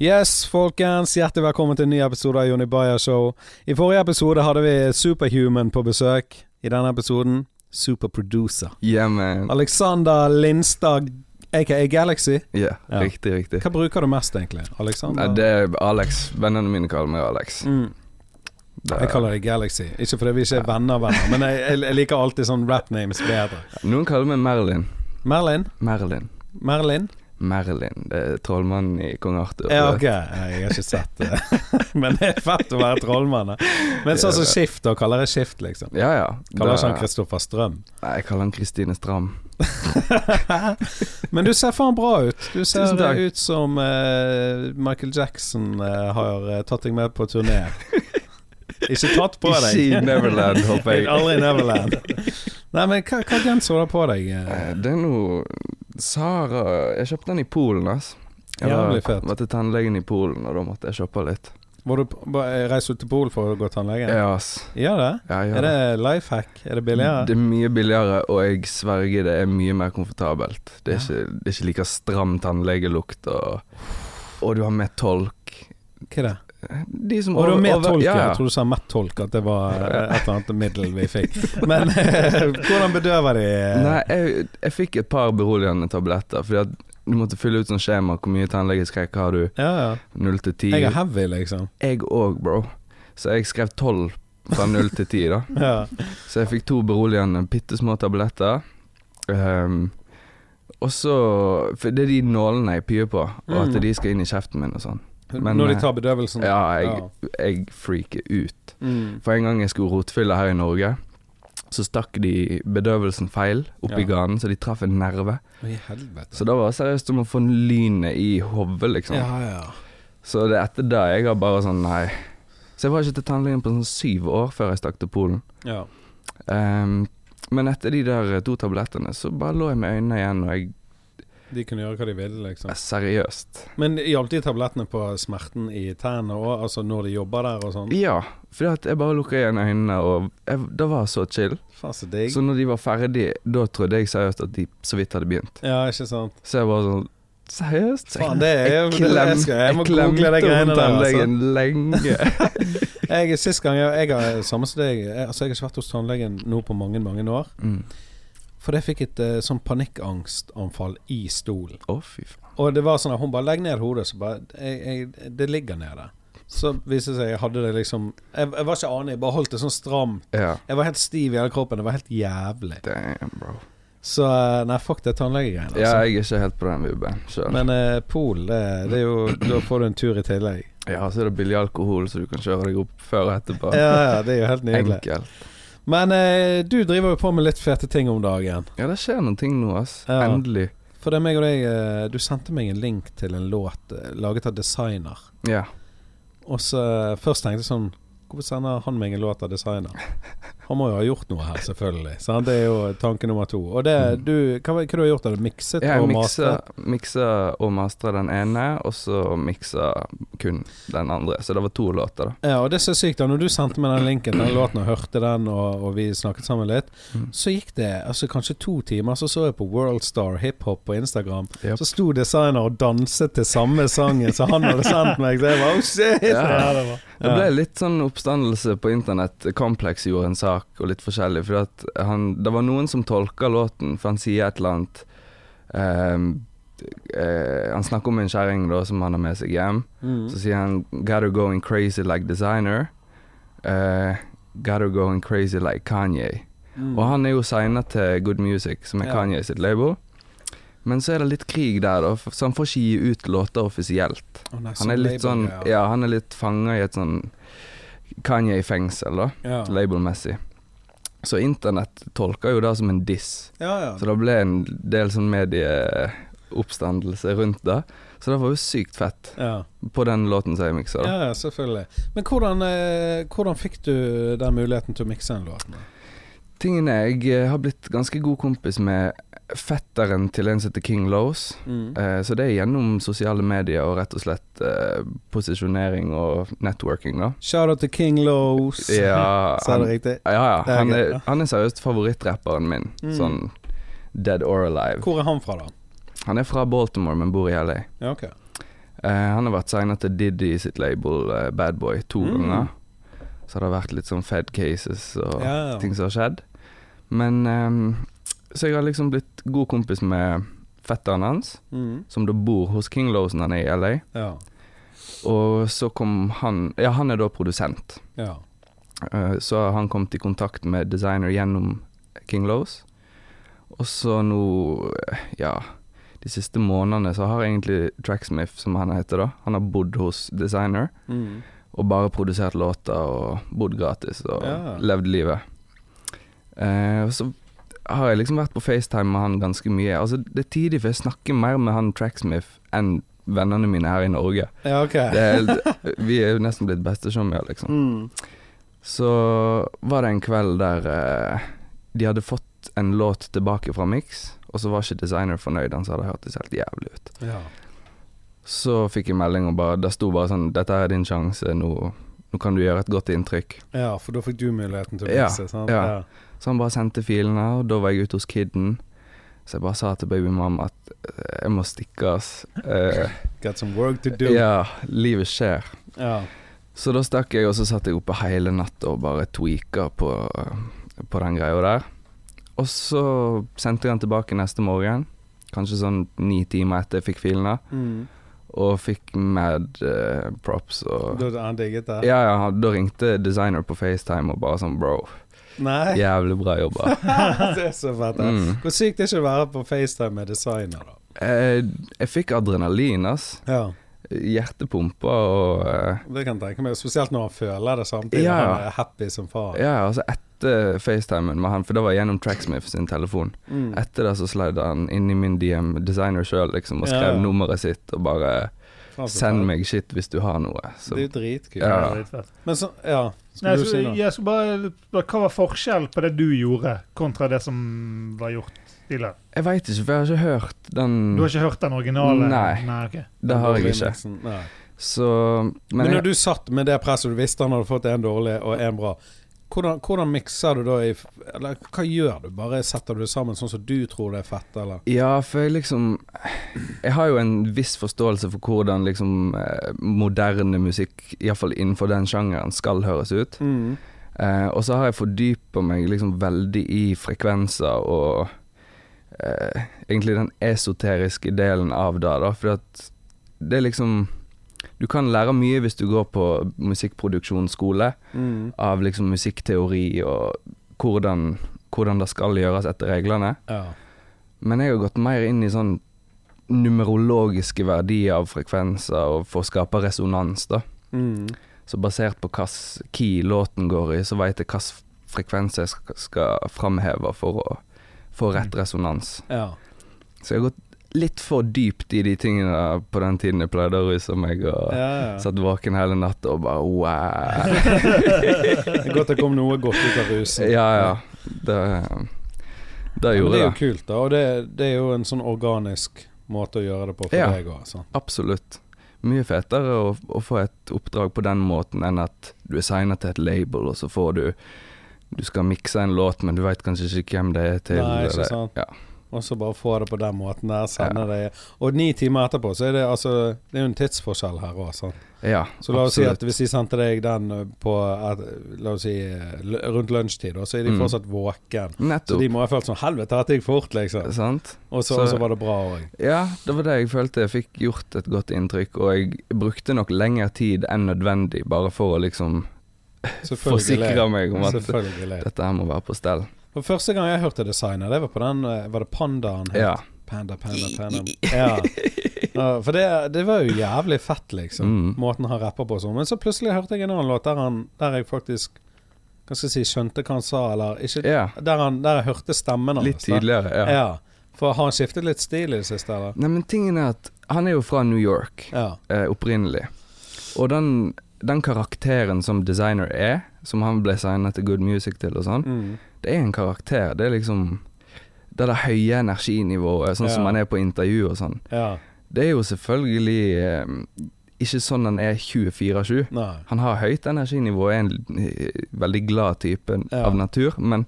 Yes, folkens. Hjertelig velkommen til en ny episode av Jonny Bayer Show. I forrige episode hadde vi Superhuman på besøk. I denne episoden Superproducer. Yeah, man. Alexander Lindstad, aka Galaxy. Yeah, Ja. Riktig, riktig. Hva bruker du mest, egentlig? Alexander? Nei, det er Alex. Vennene mine kaller meg Alex. mm. Er- Jeg kaller deg Galaxy. Ikke fordi vi ikke er venner-venner, men jeg, jeg, liker alltid sånn rap-names bedre. Noen kaller meg Merlin. Merlin? Merlin. Merlin? Merlin. Det er trollmannen i Kong Arthur. Ja, ok. Jeg har ikke sett det. Men det er fett å være trollmann. Men sånn som Skift, da kaller jeg Skift, liksom. Ja, ja. Kaller ikke han Kristoffer Strøm. Nei, jeg kaller han Kristine Stram. Men du ser faen bra ut. Du ser ut som uh, Michael Jackson uh, har eh, tatt deg med på turné. Ikke tatt på deg. Ikke i Neverland, håper jeg. Aldri i Neverland. Nei, men hva, hva genser har du på deg? Eh, eh? Det er noe Sara Jeg kjøpte den i Polen, ass. Jeg Jævlig var, fett. var til tannlegen i Polen, og da måtte jeg kjøpe litt. Var du på- ut du til Polen for å gå tannlegen? Ja, ass. Gjør det? Ja, gjør Er det life hack? Er det billigere? Det er mye billigere, og jeg sverger det er mye mer komfortabelt. Det er, ikke, det er ikke like stram tannlegelukt, og, og du har med tolk. Hva er det? De som over- med tolk? Ja, Jeg tror du sa Met-tolk, at det var et eller annet middel vi fikk. Men eh, hvordan bedøver de eh? Nei, jeg, jeg fikk et par beroligende tabletter, fordi at du måtte fylle ut sånn skjema. Hvor mye tannlegeskrekk har du? Ja, ja. Null til ti. Jeg er heavy, liksom. Jeg òg, bro. Så jeg skrev tolv fra null til ti, da. Ja. Så jeg fikk to beroligende bitte små tabletter. Um, og så For det er de nålene jeg pyer på, og Mm. at de skal inn i kjeften min og sånn. Men, Når de eh, tar bedøvelsen? Ja, jeg, jeg freaker ut. Mm. For en gang jeg skulle rotfylle her i Norge, så stakk de bedøvelsen feil oppi Ja. ganen, så de traff en nerve. I helvete. Så da var det seriøst som å få lynet i hodet, liksom. Ja, ja. Så det er etter det jeg har bare sånn nei. Så jeg var ikke til tannlegen på sånn syv år før jeg stakk til Polen. ja. Um, men etter de der to tablettene, så bare lå jeg med øynene igjen, og jeg De kunne gjøre hva de ville, liksom. Seriøst. Men hjalp de tablettene på smerten i tærne òg? Altså når de jobber der og sånn? Ja, for jeg bare lukka igjen øynene, og jeg, det var så chill. Faen så når de var ferdige, da trodde jeg seriøst at de så vidt hadde begynt. Ja, ikke sant. Så jeg bare sånn Seriøst? Faen, det er jo jeg, jeg jeg må google de greiene der, altså. lenge. Jeg, Sist gang jeg, jeg har samme som deg Altså jeg har ikke vært hos tannlegen nå på mange, mange år. mm. For jeg fikk et uh, sånn panikkangstanfall i stolen. Oh. Og det var sånn at hun bare Legg ned hodet, så bare jeg, jeg, Det ligger nede. Så viste det seg jeg hadde det liksom Jeg, jeg var ikke anig, jeg bare holdt det sånn stramt. Ja. Jeg var helt stiv i hele kroppen. Det var helt jævlig. Damn, bro. Så eh, nei, fuck det tannlegegreiene. Ja, Altså. jeg er ikke helt på den vibben sjøl. Men uh, Pol, det, det er jo Da får du en tur i tillegg. Ja, så er det billig alkohol, så du kan kjøre deg opp før og etterpå. Ja, ja, det er jo helt nydelig. Enkelt. Men eh, du driver jo på med litt fete ting om dagen. Ja, det skjer noen ting nå, ass. Ja. Endelig. For det er meg og deg eh, Du sendte meg en link til en låt eh, laget av designer. Ja. Og så eh, først tenkte jeg sånn Hvorfor sender han meg en låt av designer? Han må jo ha gjort noe her, selvfølgelig. Sant? Det er jo tanke nummer to. Og det, Mm. du, hva, hva du har gjort? Har du mikset Jeg og mastret? miksa og mastra den ene, og så miksa kun den andre. Så det var to låter, da. Ja, og det er så sykt da Når du sendte meg den linken den låten og hørte den, og, og vi snakket sammen litt, Mm. så gikk det altså kanskje to timer, så så jeg på Worldstar hiphop på Instagram. Yep. Så sto designer og danset til samme sangen som han hadde sendt meg. Så jeg bare oh shit! Ja. det var. Det ble litt sånn oppstandelse på internett. Complex gjorde en sak, og litt forskjellig. For han, det var noen som tolka låten, for han sier et eller annet ehm, uh, Han snakker om en kjerring som han har med seg hjem. Mm. Så sier han 'Gotta going crazy like designer'. Uh, 'Gotta going crazy like Kanye'. Mm. Og han er jo signa til Good Music, som er Ja. Kanye sitt label. Men så er det litt krig der, da, så han får ikke gi ut låter offisielt. Oh, nei, Han er litt sånn label, Ja, han er litt fanga i et sånn Kanye-fengsel, da, ja. labelmessig. Så internett tolka jo det som en diss. ja, ja. Så det ble en del sånn medieoppstandelse rundt det. Så det var jo sykt fett ja. på den låten som jeg miksa. Ja, selvfølgelig. Men hvordan, eh, hvordan fikk du den muligheten til å mikse en låt? Tingen er, jeg eh, har blitt ganske god kompis med fetteren til en som heter King Lows. Mm. Eh, så det er gjennom sosiale medier og rett og slett eh, posisjonering og networking, da. Shout out til King Lows. Ja, Sa han, det riktig? ja, ja. Han er, han er seriøst favorittrapperen min. Mm. Sånn dead or alive. Hvor er han fra, da? Han er fra Baltimore, men bor i LA. Ja, okay. Eh, han har vært signa til Diddy sitt label uh, Bad Boy to Mm. ganger. Så det har vært litt sånn Fed cases og Ja, ja. ting som har skjedd. Men ehm, Så jeg har liksom blitt god kompis med fetteren hans, Mm. som da bor hos King når han er i LA. Ja. Og så kom han Ja, han er da produsent. Ja. Uh, Så han kom til kontakt med designer gjennom King Lows. Og så nå, ja De siste månedene så har egentlig Tracksmith, som han heter da, han har bodd hos designer. Mm. Og bare produsert låter og bodd gratis og Ja. levd livet. Uh, så har jeg liksom vært på FaceTime med han ganske mye. Altså Det er tidlig, for jeg snakker mer med han Tracksmith enn vennene mine her i Norge. ja, ok. Det vi er jo nesten blitt bestesjommier, liksom. Mm. Så var det en kveld der uh, de hadde fått en låt tilbake fra Mix, og så var ikke designer fornøyd. Han sa det hørtes helt jævlig ut. Ja. Så fikk jeg melding og bare Det sto bare sånn 'Dette er din sjanse. Nå, nå kan du gjøre et godt inntrykk'. ja, for da fikk du muligheten til å Ja, sant? Ja. ja. Så han bare sendte filene, og da var jeg ute hos Kidden. Så jeg bare sa til babymamma at eh, jeg må stikke, ass. Uh, Got some work to do. ja, livet skjer. Ja. Så da stakk jeg, og så satt jeg oppe hele natta og bare tweaka på, på den greia der. Og så sendte jeg den tilbake neste morgen, kanskje sånn ni timer etter jeg fikk filene, Mm. og fikk mad uh, props og Da han digget det? Ja, ja, da ringte designer på FaceTime og bare sånn Bro, Nei? jævlig bra jobba. det er så fett. det. Mm. Hvor sykt det ikke å være på FaceTime med designer, da. Eh, jeg fikk adrenalin, ass. Ja, Hjertepumpa og eh, det kan jeg tenke meg. Spesielt når han føler det samtidig. Ja. Han er happy som far. Ja, altså etter FaceTimen med han, for det var gjennom Tracksmith sin telefon. Mm. Etter det så slide han inn i min DM, designer sjøl, liksom, og skrev ja. nummeret sitt og bare Send meg shit hvis du har noe. Så, Det er jo dritkult. Ja. Det er. Men så, ja Nei, Skal du så, si noe? jeg skal bare, bare Hva var forskjellen på det du gjorde, kontra det som var gjort tidligere? Jeg veit ikke, for jeg har ikke hørt den Du har ikke hørt den originale? Nei. ok. Det har jeg ikke. Nei. Så Men, Men når jeg, du satt med det presset, du visste han hadde fått en dårlig og en bra. Hvordan, hvordan mikser du da i Eller hva gjør du? Bare setter du det sammen sånn som du tror det er fett, eller? Ja, for jeg liksom Jeg har jo en viss forståelse for hvordan liksom eh, moderne musikk, iallfall innenfor den sjangeren, skal høres ut. Mm. Eh, og så har jeg fordypa meg liksom veldig i frekvenser og eh, egentlig den esoteriske delen av det, da. For at det er liksom Du kan lære mye hvis du går på musikkproduksjonsskole, Mm. av liksom musikkteori og hvordan, hvordan det skal gjøres etter reglene. Ja. Men jeg har gått mer inn i sånn numerologiske verdier av frekvenser og for å skape resonans, da. Mm. Så basert på hvilken key låten går i, så veit jeg hvilken frekvens jeg skal, framheve for å få rett resonans. ja. Så jeg har gått litt for dypt i de tingene på den tiden jeg pleide å ruse meg og ja, ja. satt våken hele natta og bare wow. Det godt det kom noe godt ut av rusen. Ja, ja. Det, det gjorde det er jo kult, da. Og det, det er jo en sånn organisk måte å gjøre det på for Ja. deg òg. Absolutt. Mye fetere å, å få et oppdrag på den måten enn at du er signa til et label, og så får du Du skal mikse en låt, men du veit kanskje ikke hvem det er til. Nei, ikke eller- sant. Ja. Og så bare få det på den måten der, sende det Og ni timer etterpå, så er det altså Det er jo en tidsforskjell her òg, sant. ja, Så la oss si at hvis de sendte deg den uh, på et, La oss si l- rundt lunsjtid, så er de Mm. fortsatt våken. Så de må ha følt sånn Helvete, dette gikk fort, liksom. Sant? Og så, Så- så var det bra òg. Ja, det var det jeg følte. Jeg fikk gjort et godt inntrykk, og jeg brukte nok lengre tid enn nødvendig bare for å liksom forsikre meg om at dette her må være på stell. Og Første gang jeg hørte designer, det var på den uh, Var det Pandaen? het? Ja. Panda, panda, panda. Ja. Ja, for det, det var jo jævlig fett, liksom. Mm. Måten han rapper på og sånn. Men så plutselig hørte jeg en annen låt der, han, der jeg faktisk Hva skal jeg si skjønte hva han sa, eller ikke yeah. der, han, der jeg hørte stemmen hans. Litt tidligere, ja. Ja. For har han skiftet litt stil i det siste, eller? Nei, men tingen er at han er jo fra New York. Ja. eh, opprinnelig. Og den, den karakteren som designer er, som han ble signet til Good Music til og sånn, Mm. Det er en karakter. Det er liksom Det er det høye energinivået, sånn som man er på intervju og sånn. ja. Det er jo selvfølgelig eh, ikke sånn han er 24-7. Han har høyt energinivå, er en eh, veldig glad type Ja. av natur, men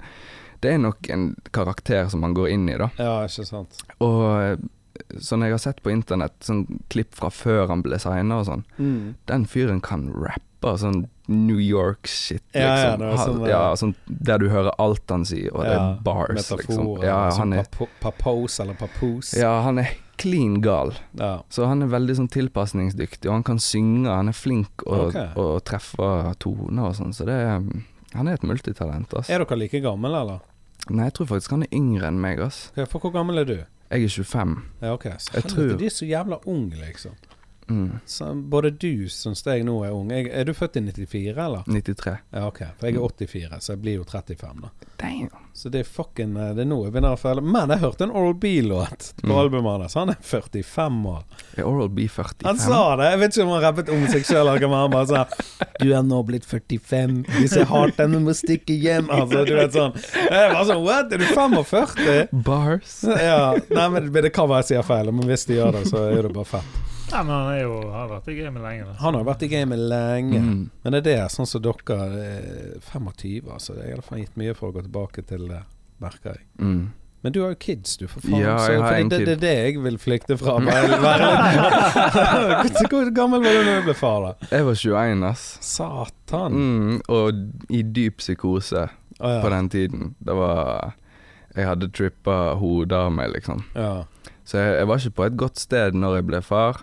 det er nok en karakter som han går inn i, da. Ja, ikke sant. Og eh, sånn jeg har sett på internett, sånn klipp fra før han ble signa og sånn, Mm. den fyren kan rappe sånn New York-shit, Ja, ja, liksom. er Han- sånn, ja, eh, sånn der du hører alt han sier, og det er bars, liksom. Metaforer. Ja, han er, papos eller papos. ja, han er clean gal. Ja. Så han er veldig sånn tilpasningsdyktig, og han kan synge, han er flink og, okay. og treffer toner og sånn, så det er Han er et multitalent, ass. Er dere like gamle, eller? Nei, jeg tror faktisk han er yngre enn meg, ass. Ja, For hvor gammel er du? Jeg er 25. Ja, ok. Så Jeg helvete, tror- de er så jævla unge, liksom. Mm. Så både du syns jeg nå er ung. Jeg, er du født i 94, eller? 93. Ja, ok. For jeg er 84, så jeg blir jo 35, da. Damn. Så det er fucking eh, Det er nå jeg begynner å føle Men jeg hørte en Oral B-låt på Mm. albumet hans. Han er 45 år. Er Oral B 45? Han sa det! Jeg vet ikke om han rappet om seg sjøl, eller hva han bare sa. Du er nå blitt 45, hvis jeg har den, må stikke hjem. Altså, du vet sånn. Jeg var sånn What? Er du 45? Bars. Ja. Nei, men men det kan være jeg sier feil, men hvis de gjør det, så er det bare fett. Nei, men han er jo, har vært i gamet lenge. Da. Han har vært i gamet lenge. Mm. Men det er det, sånn som dere er 25, altså. I alle fall gitt mye for å gå tilbake til det, merker jeg. Mm. Men du har jo kids, du, for faen. Ja, så, jeg har for en det, kid. det er det jeg vil flykte fra. Hvor gammel var du da du ble far, da? Jeg var 21, ass. Satan. Mm, og i dyp psykose Å, på den tiden. Det var Jeg hadde trippa hodet av meg, liksom. ja. Så jeg, jeg var ikke på et godt sted når jeg ble far.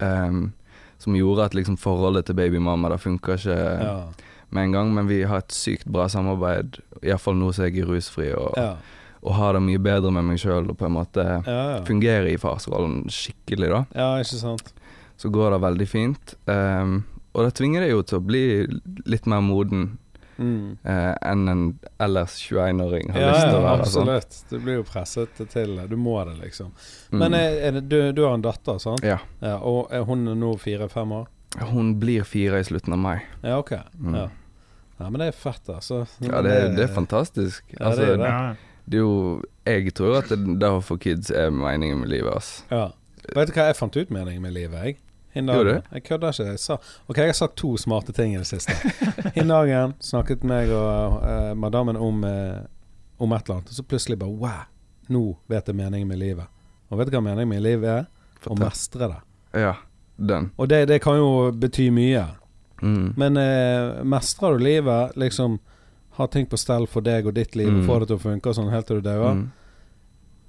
Ehm, som gjorde at liksom forholdet til babymamma Det funka ikke Ja. med en gang. Men vi har et sykt bra samarbeid, iallfall nå som jeg er rusfri, og, Ja. og har det mye bedre med meg sjøl og på en måte ja. fungerer i farsrollen skikkelig, da. ja, ikke sant. Så går det veldig fint. Um, og det tvinger deg jo til å bli litt mer moden Mm. eh, enn en ellers 21-åring har Ja, lyst til å være. være. sånn. absolutt. Du blir jo presset til det. Du må det, liksom. Mm. Men er, er det, du, du har en datter, sant? Ja. Ja, og er hun nå fire-fem år? Hun blir fire i slutten av mai. Ja, ok. Mm. Ja. ja, men det er fett, altså. Ja, det, det er fantastisk. Ja, altså, det er det, det. Er jo Jeg tror at det, det å få kids er meningen med livet, altså. Ja. Vet du hva jeg fant ut meningen med livet, jeg? Gjorde du? Jeg kødder ikke. Jeg sa Ok, jeg har sagt to smarte ting i det siste. Hin dagen snakket meg og uh, madammen om, uh, om et eller annet, og så plutselig bare Wow! Nå vet jeg meningen med livet. Og vet du hva meningen med livet er? Å mestre det. Ja, den. Og det, det kan jo bety mye. Mm. Men uh, mestrer du livet, liksom ha ting på stell for deg og ditt liv, og Mm. få det til å funke og sånn helt til du dauer, Mm.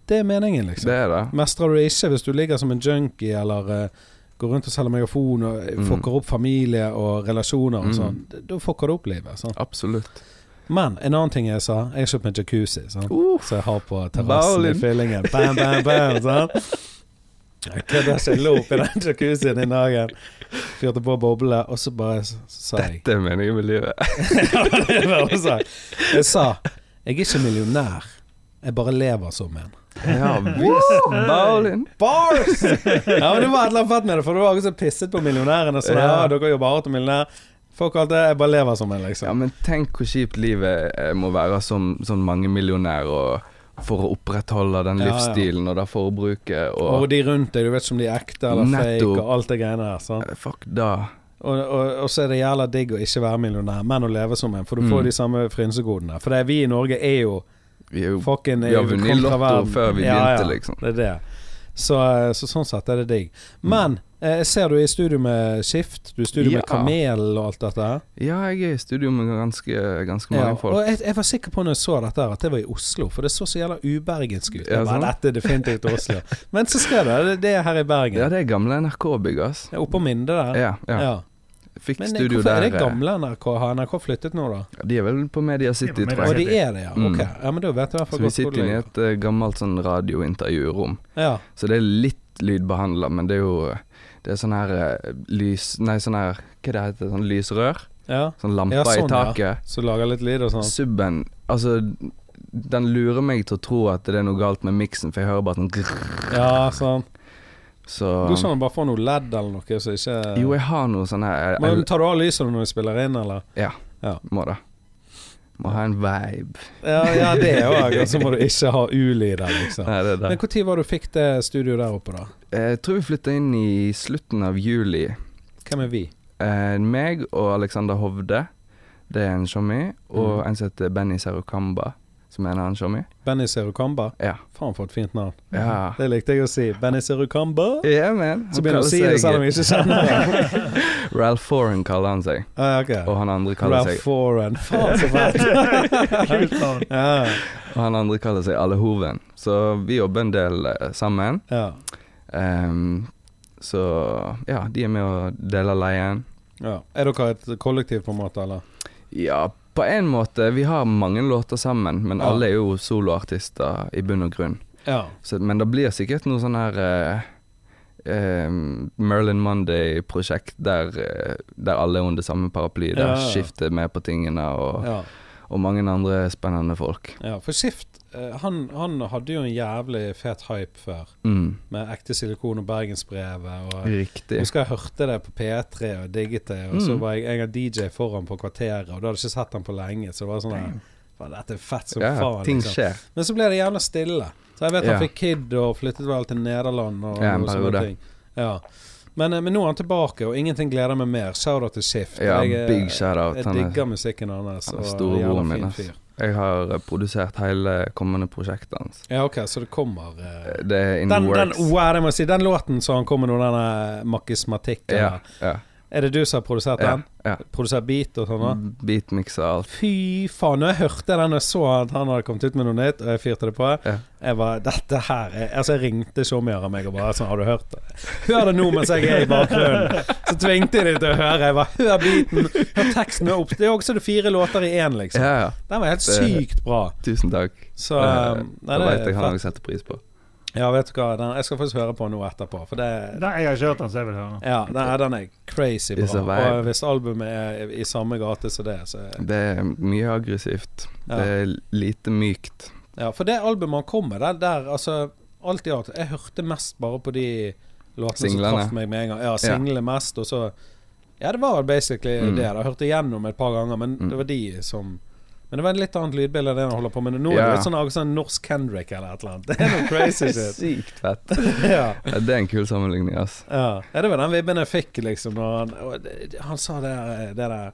det er meningen, liksom. Det er det. Mestrer du det ikke hvis du ligger som en junkie eller eh, går rundt og selger megafon og eh, Mm. fucker opp familie og relasjoner og Mm. sånn, mm. da fucker du opp livet. Sant? Absolutt. Men en annen ting jeg sa, jeg har kjøpt meg jacuzzi, sant? Uh, så jeg har på terrassen i fyllingen. Bam, bam, bam, sant? Jeg kødder ikke. Jeg lå oppi den jacuzzien i dagen, fyrte på boblene, og så bare sa jeg dette er meningen med livet. Jeg. Jeg sa jeg er ikke millionær, jeg bare lever som en. Ja visst. Bowling. Bars! Ja, men det var et eller annet fett med det, for det var akkurat så pisset på millionærene. Sånn, ja. Ja. dere jobber hardt og millionær. Folk kalte det jeg bare lever som en, Ja, liksom. men tenk hvor kjipt livet eh, må være som sånn mangemillionær og for å opprettholde den Ja, ja. livsstilen og det forbruket Og og de rundt deg, du vet ikke om de er ekte eller fake Nettopp. og alt det greiene der. Sant? Eh, Fuck da. Og, og, og så er det jævla digg å ikke være millionær, men å leve som en, for du får Mm. de samme frynsegodene. For det, vi i Norge er jo Vi er jo fucking Vi har vunnet Lotto før vi Ja, begynte, ja. liksom. Det er det. Så, eh, så sånn sett er det digg. Men eh, jeg ser du er i studio med Skift, du er i studio med Kamel og alt dette. Ja, jeg er i studio med ganske, ganske Ja, mange folk. og jeg, jeg var sikker på når jeg så dette at det var i Oslo, for det så så jævla ubergensk ut. Ja, sånn. dette er definitivt Oslo. Men så skrev det, det, det er her i Bergen. Ja, det er gamle NRK-bygg, ass. Oppå Minde der. Ja, ja. Ja. Fikk Men eh, studio hvorfor der. er det eh, gamle NRK? Har NRK flyttet nå, da? Ja, de er vel på Media City, tror Og Media de er det, ja. Mm. Ok. Ja, men da vet jeg i hvert Så vi sitter inne i et uh, gammelt sånn radiointervjurom. Ja. Så det er litt lydbehandla, men det er jo Det er sånn her uh, lys... Nei, sånn her Hva det heter Sånn lysrør? ja. Sånn lamper Ja, sånn, i ja. taket. Så lager litt lyd og sånn. Subben Altså, den lurer meg til å tro at det er noe galt med miksen, for jeg hører bare sånn grrr. Ja, sånn. Så Du kan bare får noe LED eller noe, så ikke Jo, jeg har noe sånn her Men tar du av lysene når du spiller inn, eller? Ja, Ja. må det. Må ha en vibe. Ja, ja det òg. Og så må du ikke ha ulyder, liksom. Nei, det det. Men når var du fikk det studioet der oppe, da? Jeg tror vi flytta inn i slutten av juli. Hvem er vi? Eh, meg og Alexander Hovde, det er en showmee. og mm. en som heter Benny Serukamba, er en annen showmy. Benny Serukamba. Ja. Faen, for et fint navn. Ja. Det likte jeg å si. Benny Serukamba. Ja, man. Så begynner å si det selv om jeg ikke kjenner ham. Ralph Foran kaller han seg, Ah, ok. og han andre kaller Ralph seg Foran. Faen, så fett. Og han andre kaller seg Alle Hoven. Så vi jobber en del uh, sammen. Ja. Um, så ja, de er med og deler leien. ja. Er dere et kollektiv, på en måte, eller? Ja, på en måte. Vi har mange låter sammen, men alle er jo soloartister i bunn og grunn. Ja. Så, men det blir sikkert noe sånn her uh, uh, Merlin Monday-prosjekt der, uh, der alle er under samme paraply. Der Ja, ja. skifter med på tingene, og, og mange andre spennende folk. ja. For Skift, han, han hadde jo en jævlig fet hype før. Mm, Med ekte silikon og Bergensbrevet. Og riktig. jeg husker jeg hørte det på P3 og digget det. Og så Mm. var jeg, en gang DJ foran på Kvarteret, og da hadde jeg ikke sett han på lenge. Så det var sånn her Dette er fett som Ja, faen. liksom. Men så ble det jævla stille. Så jeg vet han Ja. fikk kid og flyttet vel til Nederland og, Ja, og sånne ting. Ja. Men, eh, men nå er han tilbake, og ingenting gleder meg mer. Shout-out til Shift. Ja, jeg, eh, big shout-out. Jeg er- digger musikken hans. han er storebroren min, fyr. Jeg har eh, produsert hele kommende prosjektet hans. Ja, ok, så det kommer uh, Det er in den, works. den, wow, det må jeg si, den låten som han kom med nå, denne makismatikken ja, ja, Er det du som har produsert den? ja. Produsert beat og sånn? da? Beatmixer og alt. Fy faen, når jeg hørte den og så at han hadde kommet ut med noe nytt, og jeg fyrte det på Ja. Jeg var Dette her er Altså, jeg ringte showmeier av meg og bare sånn Har du hørt det? Hør det nå mens jeg er i bakgrunnen. Så tvingte jeg dem til å høre. Jeg var, Hør beaten, hør teksten opp. Det er også det fire låter i én, liksom. Ja, ja. Den var helt Det- sykt bra. Tusen takk. Så Eh, um, det nei, vet jeg han også setter pris på. Ja, vet du hva, den, jeg skal faktisk høre på noe etterpå, for det Nei, jeg har ikke hørt den, så jeg vil høre. Ja, den, er- den er crazy bra. Og hvis albumet er i samme gate som det, så Det er mye aggressivt. Ja. Det er lite mykt. Ja, for det albumet han kom med, der, der altså Alt i alt. Jeg hørte mest bare på de låtene Singlene. som traff meg med en gang. Ja, singlene mest, og så Ja, det var basically Mm. det. Jeg hørte igjennom et par ganger, men Mm. det var de som Men det var en litt annet lydbilde enn det han holder på med. Nå er det Ja. litt sånn, sånn norsk Kendrick eller et eller annet. Det er noe crazy shit. Sykt fett. ja. Ja, Det er en kul sammenligning, ass. Ja. ja, det var den vibben jeg fikk, liksom, når han Han sa det, det der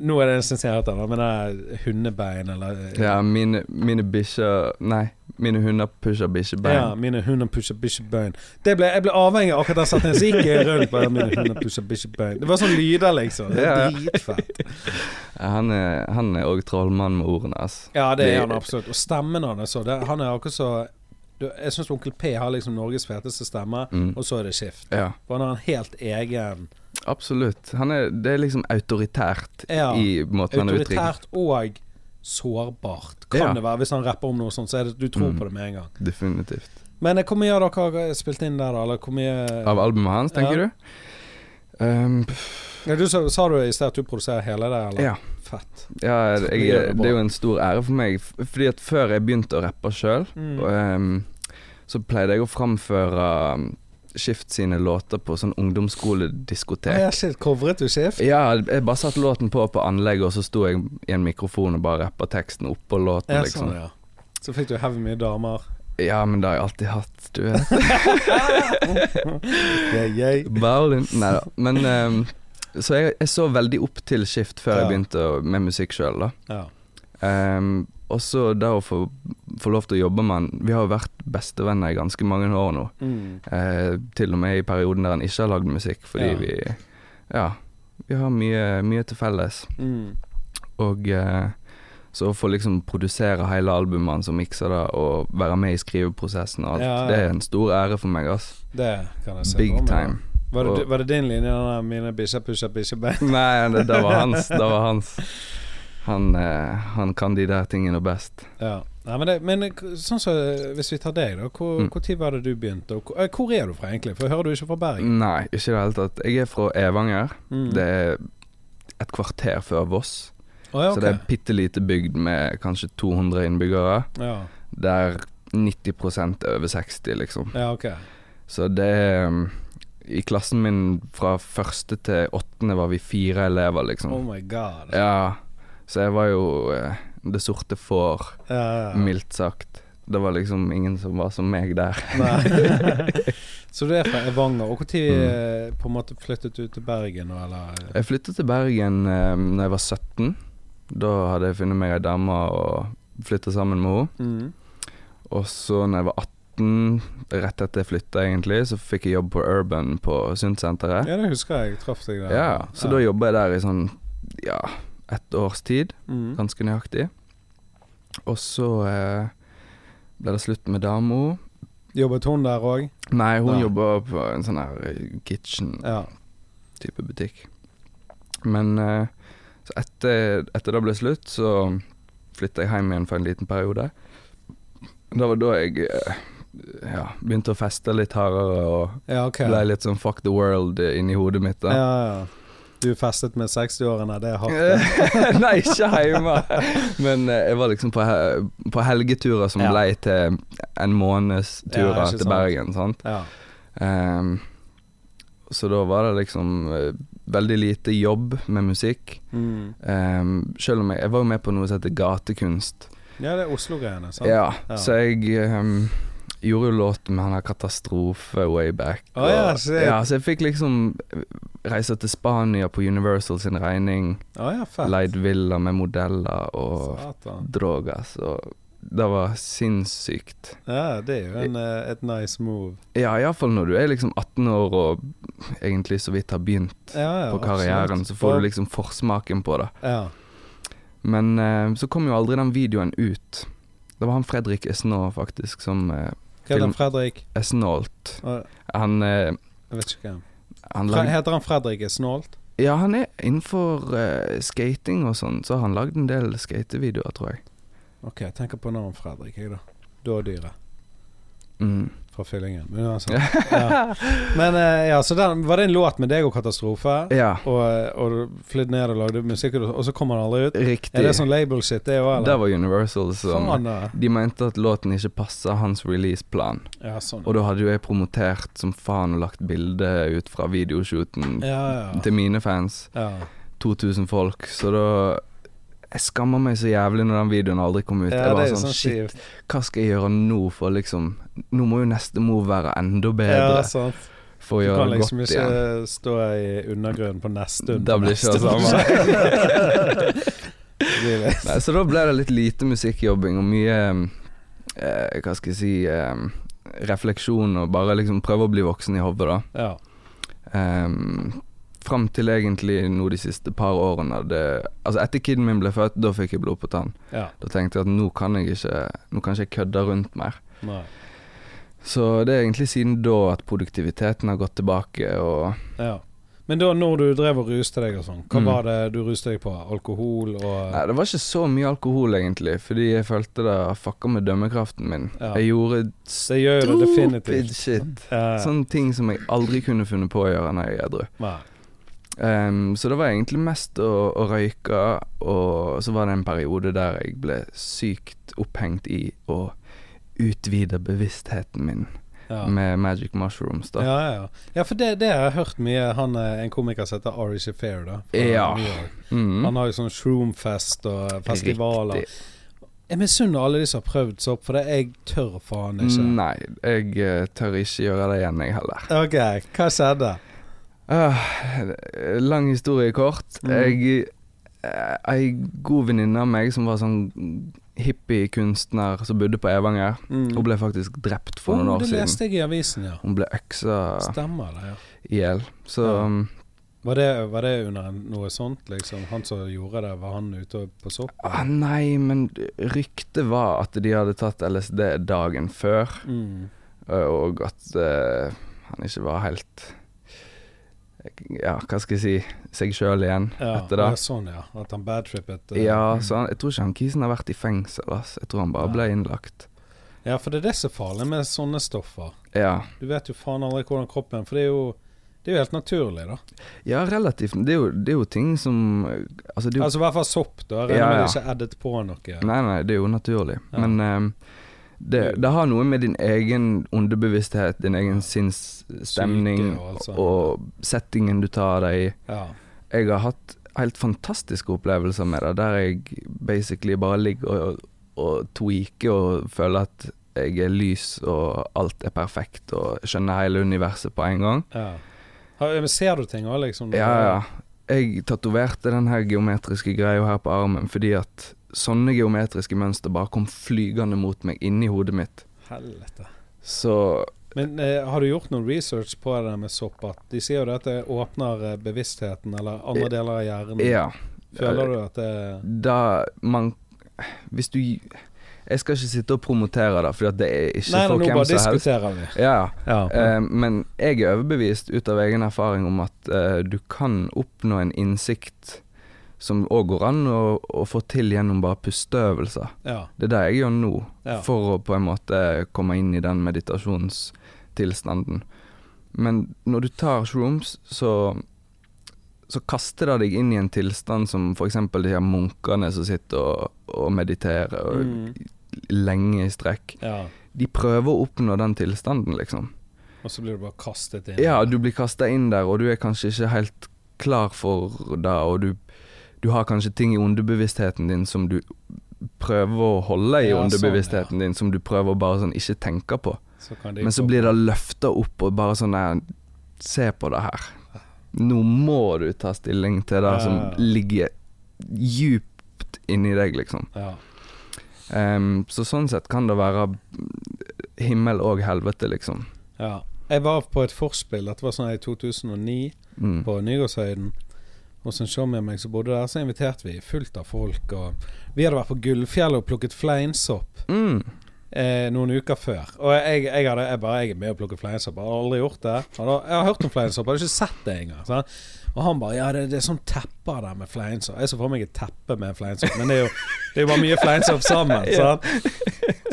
Nå er det en stund siden jeg har hørt den, men det er hundebein, eller Ja, mine, mine bikkjer Nei, mine hunder pusher bikkjebein. Ja, mine hunder pusher bikkjebein. Jeg ble avhengig av akkurat den setningen. Så gikk jeg rundt bare mine hunder pusher bikkjebein. Det var sånn lyder, liksom. Det er dritfett. Han er er òg trollmann med ordene, ass. Ja, det er han absolutt. Og stemmen hans så Han er akkurat så Jeg syns Onkel P har liksom Norges feteste stemme, Mm. og så er det Skift. Ja, For han har en helt egen absolutt. Han er, det er liksom autoritært Ja, i måten han uttrykker Autoritært og sårbart. Kan Ja. det være. Hvis han rapper om noe sånt, så er det du tror Mm. på det med en gang. Definitivt. Men eh, hvor mye har dere spilt inn der, da? Mye Av albumet hans, tenker Ja. du? Um, ja, Du sa, sa du i sted at du produserer hele det, eller? ja. Fett. ja Det jeg, det er jo en stor ære for meg. Fordi at før jeg begynte å rappe sjøl, Mm. så pleide jeg å framføre um, Skift sine låter på sånn ungdomsskolediskotek. ja, shit, covret du Skift? Ja, jeg bare satte låten på på anlegget, og så sto jeg i en mikrofon og bare rappa teksten oppå låten, Ja, liksom. sånn, ja. Så fikk du heavy mye damer. Ja, men det har jeg alltid hatt, du vet. Yeah, yeah. Berlin Nei da. Men um, Så jeg, jeg så veldig opp til Skift før Ja. jeg begynte med musikk sjøl, da. Ja. Ehm, og så da å få, få lov til å jobbe med han Vi har jo vært bestevenner i ganske mange år nå. Mm. Eh, til og med i perioden der han ikke har lagd musikk, fordi Ja. vi Ja. Vi har mye, mye til felles. Mm. Og eh, så å få liksom produsere hele albumet hans og mikse det, og være med i skriveprosessen og alt, Ja, ja. det er en stor ære for meg, ass. Det kan jeg se Big for time. Var det, Og- var det din linje, 'mine bikkjer pusher bikkjebein'? Nei, det, det var hans. Det var hans. Han, eh, han kan de der tingene best. Ja. Nei, men, det, men sånn så, hvis vi tar deg, da. Hvor, Mm. hvor tid var det du begynte? Og hvor, eh, hvor er du fra, egentlig? For jeg hører du ikke fra Bergen. Nei, ikke i det hele tatt. Jeg er fra Evanger. Mm. Det er et kvarter før Voss. Oh, ja, Så det er en bitte lite bygd med kanskje 200 innbyggere, ja. der 90 er over 60, liksom. ja, okay. Så det er um, I klassen min fra første til åttende var vi fire elever, liksom. Oh my god. Ja, så jeg var jo eh, det sorte får, Ja, ja, ja. mildt sagt. Det var liksom ingen som var som meg der. Så du er fra Evanger. Og når Mm. eh, på en måte flyttet du til Bergen, eller? Jeg flyttet til Bergen eh, Når jeg var 17. Da hadde jeg funnet meg ei dame og flytta sammen med henne. Mm. Og så når jeg var 18, rett etter jeg flytta egentlig, så fikk jeg jobb på Urban på Sundsenteret. Ja, det husker jeg. Jeg traff deg der. Ja, så da jobba jeg der i sånn ja, ett års tid, mm. ganske nøyaktig. Og så eh, ble det slutt med dama. Jobbet hun der òg? Nei, hun jobber på en sånn her eh, kitchen-type Ja. butikk. Men eh, så etter, etter det ble slutt, så flytta jeg hjem igjen for en liten periode. Det var da jeg eh, ja, begynte å feste litt hardere og ja, okay. ble litt sånn fuck the world eh, inni hodet mitt. da Ja, ja. Du festet med 60-årene, det er hardt. Nei, ikke hjemme. Men eh, jeg var liksom på, på helgeturer som Ja. ble til en måneds turer ja, til sant. Bergen. sant? Ja. Um, så da var det liksom eh, veldig lite jobb med musikk. Mm. Um, selv om jeg, jeg var med på noe som heter gatekunst. ja, det er Oslo-greiene, sant? Ja, Ja. så jeg um, gjorde jo låt med han der Katastrofe way back. Å ja, og- ja, så jeg fikk liksom reise til Spania på Universal sin regning. Å ja. Leid villa med modeller og Satan. drogas. Og det var sinnssykt. Ja, det er jo en, eh, et nice move. Ja, iallfall når du er liksom 18 år og egentlig så vidt har begynt Ja, ja, på karrieren, absolutt. så får du liksom forsmaken på det. Ja. Men eh, så kom jo aldri den videoen ut. Det var han Fredrik Esnaa faktisk som eh, Hva er det. Fredrik? Esnålt. Å, Han, eh, Jeg vet ikke hvem. Han lag... heter han Fredrik snålt? Ja, han er innenfor uh, skating og sånn, så har han lagd en del skatevideoer, tror jeg. Ok, jeg tenker på navnet Fredrik, jeg, da. Dådyret Mm. Fra Fyllingen. Men uansett. Ja. Men eh, ja, så den, var det en låt med deg og Katastrofe? Ja, Og, og du flydde ned og lagde musikk, og så kom han aldri ut? riktig. Er det sånn label-shit, det òg, Det eller? var Universal som sånn. De mente at låten ikke passa hans releaseplan. Ja, sånn. Og da hadde jo jeg promotert som faen og lagt bilde ut fra videoshooten Ja, ja. til mine fans. ja. 2000 folk. Så da Jeg skammer meg så jævlig når den videoen aldri kom ut. ja jeg bare sånn, sånn shit, skivt. hva skal jeg gjøre nå for liksom Nå må jo neste move være enda bedre Ja, sant. for å Du gjøre kan det liksom godt ikke stå i undergrunnen på neste på blir ikke det litt- Nei, så da ble det litt lite musikkjobbing og mye eh, Hva skal jeg si eh, Refleksjon og bare liksom prøve å bli voksen i hodet, da. Ja. Um, Fram til egentlig nå de siste par årene det, Altså etter kiden min ble født, da fikk jeg blod på tann. ja. Da tenkte jeg at nå kan jeg ikke Nå kan ikke jeg kødde rundt mer. Nei. Så det er egentlig siden da at produktiviteten har gått tilbake og Ja. Men da når du drev og ruste deg og sånn, hva Mm. var det du ruste deg på? Alkohol og Nei, det var ikke så mye alkohol egentlig, fordi jeg følte det fucka med dømmekraften min. Ja. Jeg gjorde Det gjør det definitivt. shit. Ja. Sånne ting som jeg aldri kunne funnet på å gjøre når jeg er edru. Ehm, så det var egentlig mest å, å røyke, og så var det en periode der jeg ble sykt opphengt i å utvide bevisstheten min Ja. med magic mushrooms, da. Ja, ja. ja, for det, det har jeg hørt mye. Han er en komiker som heter Ari Shafir, da. Ja. Mm. Han har jo sånn shroomfest og festivaler. Riktig. Jeg misunner alle de som har prøvd sopp, for det jeg tør faen ikke. Nei, jeg eh, tør ikke gjøre det igjen, jeg heller. Ok, hva skjedde? Ah, lang historie kort. Mm. Jeg eh, Ei god venninne av meg som var sånn hippie-kunstner som bodde på Evanger, Mm. hun ble faktisk drept for noen Å, år det Du leste jeg i avisen, ja. Hun ble øksa Stemmer det, ja. i hjel. Så Ja. um, Var det, var det under noe sånt, liksom? Han som gjorde det, var han ute på sopp? ah, Nei, men ryktet var at de hadde tatt LSD dagen før, Mm. eh, og at uh, han ikke var helt Ja, hva skal jeg si seg sjøl igjen Ja, etter det. ja, sånn, ja. At han badtrippet. Uh, Ja, mm. så han, jeg tror ikke han kisen har vært i fengsel, ass. Jeg tror han bare Ja. ble innlagt. Ja, for det er det som er farlig med sånne stoffer. Ja. Du vet jo faen aldri hvordan kroppen For det er jo Det er jo helt naturlig, da. ja, relativt. Det er, jo, det er jo ting som Altså, Altså i hvert fall sopp, da. Regner Ja, med ja. det ikke er addet på noe. Nei, nei, det er jo naturlig. Men ehm, det, det har noe med din egen underbevissthet, din egen sinnsstemning Syke og settingen du tar deg i. Ja. Jeg har hatt helt fantastiske opplevelser med det, der jeg basically bare ligger og, og tweaker og føler at jeg er lys og alt er perfekt og skjønner hele universet på en gang. ja. Ser du ting òg, liksom? Ja, ja. Jeg tatoverte den her geometriske greia her på armen fordi at sånne geometriske mønster bare kom flygende mot meg inni hodet mitt. Helvete. Så Men eh, har du gjort noen research på det med sopp? At de sier jo det at det åpner eh, bevisstheten, eller andre deler av hjernen. ja. Føler du at det Da man Hvis du Jeg skal ikke sitte og promotere det, for det er ikke Nei, for hvem som helst. diskuterer vi. Ja, Ja. Eh, men jeg er overbevist ut av egen erfaring om at eh, du kan oppnå en innsikt som òg går an å, å få til gjennom bare pusteøvelser. ja. Det er det jeg gjør nå, Ja. for å på en måte komme inn i den meditasjonstilstanden. Men når du tar shrooms, så så kaster det deg inn i en tilstand som f.eks. de her munkene som sitter og, og mediterer og Mm. lenge i strekk. ja. De prøver å oppnå den tilstanden, liksom. Og så blir du bare kastet inn. Ja, du blir kasta inn der, og du er kanskje ikke helt klar for det, og du, du har kanskje ting i underbevisstheten din som du prøver å holde i Ja, sånn, underbevisstheten din, som du prøver å bare sånn ikke tenke på. Så Men så blir det løfta opp, og bare sånn der Se på det her. Nå må du ta stilling til det Ja, som ja, ja. ligger djupt inni deg, liksom. Ja. Em, så sånn sett kan det være himmel og helvete, liksom. ja. Jeg var på et forspill, dette var sånn i 2009, Mm. på Nygårdshøyden. Hos en show med meg som bodde der, så inviterte vi fullt av folk. Vi hadde vært på Gullfjellet og plukket fleinsopp Mm. eh, noen uker før. Og jeg, jeg, hadde, jeg bare Jeg er med og plukker fleinsopp. Jeg har aldri gjort det. Da, jeg har hørt om fleinsopp, hadde ikke sett det engang. sant? Og han bare Ja, det, det er sånn tepper der med fleinsopp. Jeg så for meg et teppe med fleinsopp, men det er jo, det er jo bare mye fleinsopp sammen. sant?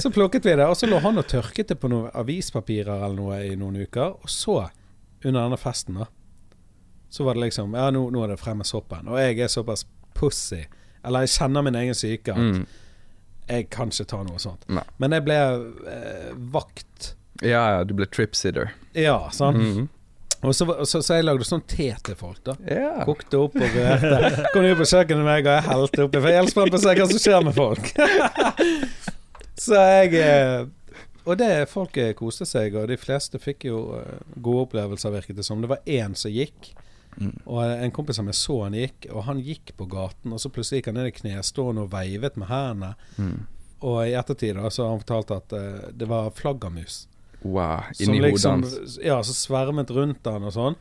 Så plukket vi det, og så lå han og tørket det på noen avispapirer eller noe i noen uker. Og så, under denne festen, da, så var det liksom Ja, nå, nå er det frem med soppen. Og jeg er såpass pussy, eller jeg kjenner min egen syke, at Mm. jeg kan ikke ta noe sånt. Nei. Men jeg ble eh, vakt. Ja, ja, du ble trip-sitter. Ja, sant. Mm. Og så, så, så jeg lagde sånn te til folk, da. Yeah. Kokte opp og rørte. Kom ut på kjøkkenet med meg, og jeg helte oppi. For jeg er helt spent på å se hva som skjer med folk. så jeg eh, Og det folk eh, koste seg, og de fleste fikk jo eh, gode opplevelser, virket det som. Det var én som gikk, Mm. og en kompis av meg så han gikk, og han gikk på gaten, og så plutselig gikk han ned i knestående og veivet med hendene. Mm. Og i ettertid da, så har han fortalt at uh, det var flaggermus. Wow. Inni liksom, hodet hans. Ja, så svermet rundt han og sånn.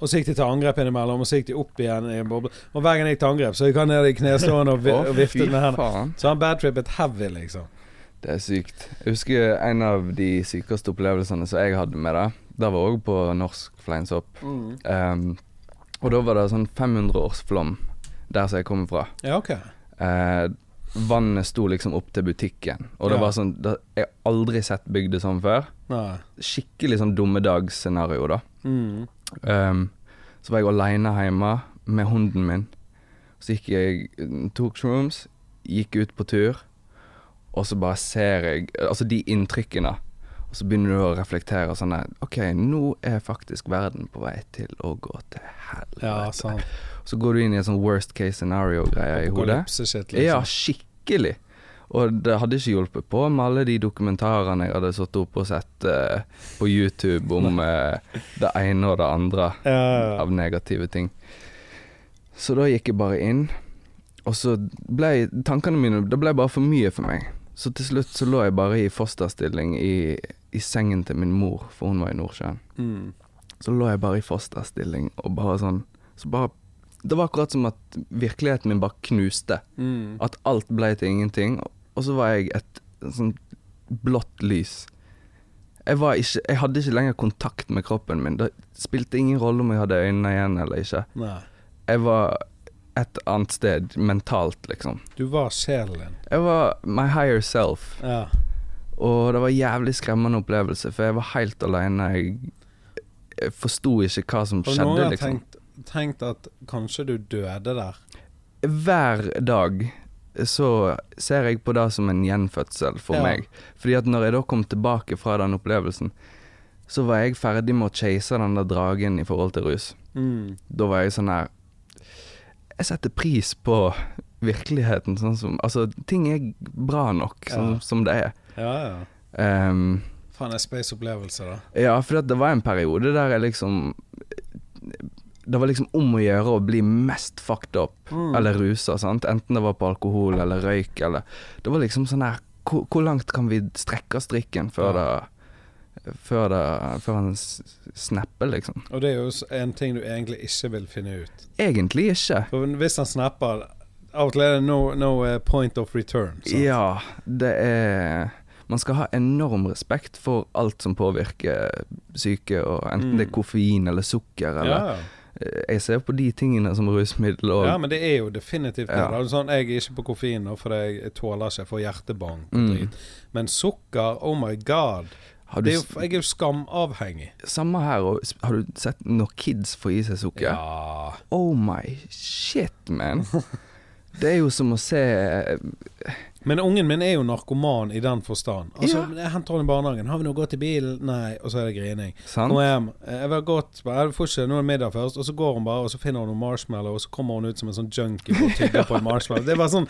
Og så gikk de til angrep innimellom, og så gikk de opp igjen i en boble. Og hver gang jeg gikk til angrep, så gikk han ned i knestående og, vi, oh, og viftet med hendene. Så han badtrippet heavy, liksom. Det er sykt. Jeg husker en av de sykeste opplevelsene som jeg hadde med det. Det var òg på norsk fleinsopp. Um, og da var det sånn 500-årsflom der som jeg kommer fra. Ja, ok. Eh, vannet sto liksom opp til butikken, og det Ja. var sånn det, Jeg har aldri sett bygde sånn før. Nei. Skikkelig sånn dummedagsscenario, da. Mm. Um, så var jeg aleine hjemme med hunden min. Så gikk jeg tok shrooms, gikk ut på tur, og så bare ser jeg Altså de inntrykkene. Og så begynner du å reflektere sånn der, OK, nå er faktisk verden på vei til å gå til helvete. Ja, sant. Så går du inn i en sånn worst case scenario-greie i hodet. Apokalypse-shit, Ja, liksom. skikkelig. Og det hadde ikke hjulpet på med alle de dokumentarene jeg hadde satt opp og sett uh, på YouTube om uh, det ene og det andre ja. av negative ting. Så da gikk jeg bare inn, og så ble tankene mine Det ble bare for mye for meg. Så til slutt så lå jeg bare i fosterstilling i, i sengen til min mor, for hun var i Nordsjøen. Mm. Så lå jeg bare i fosterstilling og bare sånn Så bare Det var akkurat som at virkeligheten min bare knuste. Mm. At alt ble til ingenting, og så var jeg et sånn blått lys. Jeg, var ikke, jeg hadde ikke lenger kontakt med kroppen min. Det spilte ingen rolle om jeg hadde øynene igjen eller ikke. Nei. Jeg var et annet sted mentalt, liksom. Du var sjelen din. Jeg var my higher self, Ja. Og det var en jævlig skremmende opplevelse, for jeg var helt alene. Jeg, jeg forsto ikke hva som Har noen skjedde, gang liksom. tenkt, tenkt at kanskje du døde der? hver dag så ser jeg på det som en gjenfødsel for Ja. meg. Fordi at når jeg da kom tilbake fra den opplevelsen, så var jeg ferdig med å chase den der dragen i forhold til rus. Mm. Da var jeg sånn her Jeg setter pris på virkeligheten sånn som Altså, ting er bra nok sånn Ja. som det er. Ja, ja. Um, Faen, en space-opplevelse, da. ja, for det var en periode der jeg liksom Det var liksom om å gjøre å bli mest fucked up, Mm. eller rusa, sant. Enten det var på alkohol eller røyk eller Det var liksom sånn her Hvor, hvor langt kan vi strekke strikken før det før, det, før han snapper, liksom? Og det er jo en ting du egentlig ikke vil finne ut. Egentlig ikke. For hvis han snapper Av og til er det no, no eh, point of return. sant? Ja, det er Man skal ha enorm respekt for alt som påvirker syke, og enten Mm. det er koffein eller sukker eller Ja. Eh, Jeg ser på de tingene som rusmiddel og ja, men det er jo definitivt. Ja. Det er Sånn, jeg er ikke på koffein nå, for jeg tåler ikke, jeg får hjertebank og Mm. drit. Men sukker, oh my god. er jo, jeg er jo skamavhengig. Samme her, og har du sett når kids får i seg sukker? Ja. Oh my shit, man. Det er jo som å se Men ungen min er jo narkoman i den forstand. Altså, Jeg henter han i barnehagen. 'Har vi noe godt i bilen?' Nei. Og så er det grining. Kommer hjem. eh, Jeg vil ha godt Jeg får ikke noe middag først. Og så går hun bare, og så finner hun noen marshmallow, og så kommer hun ut som en sånn junkie og tygger på en marshmallow. Det er bare sånn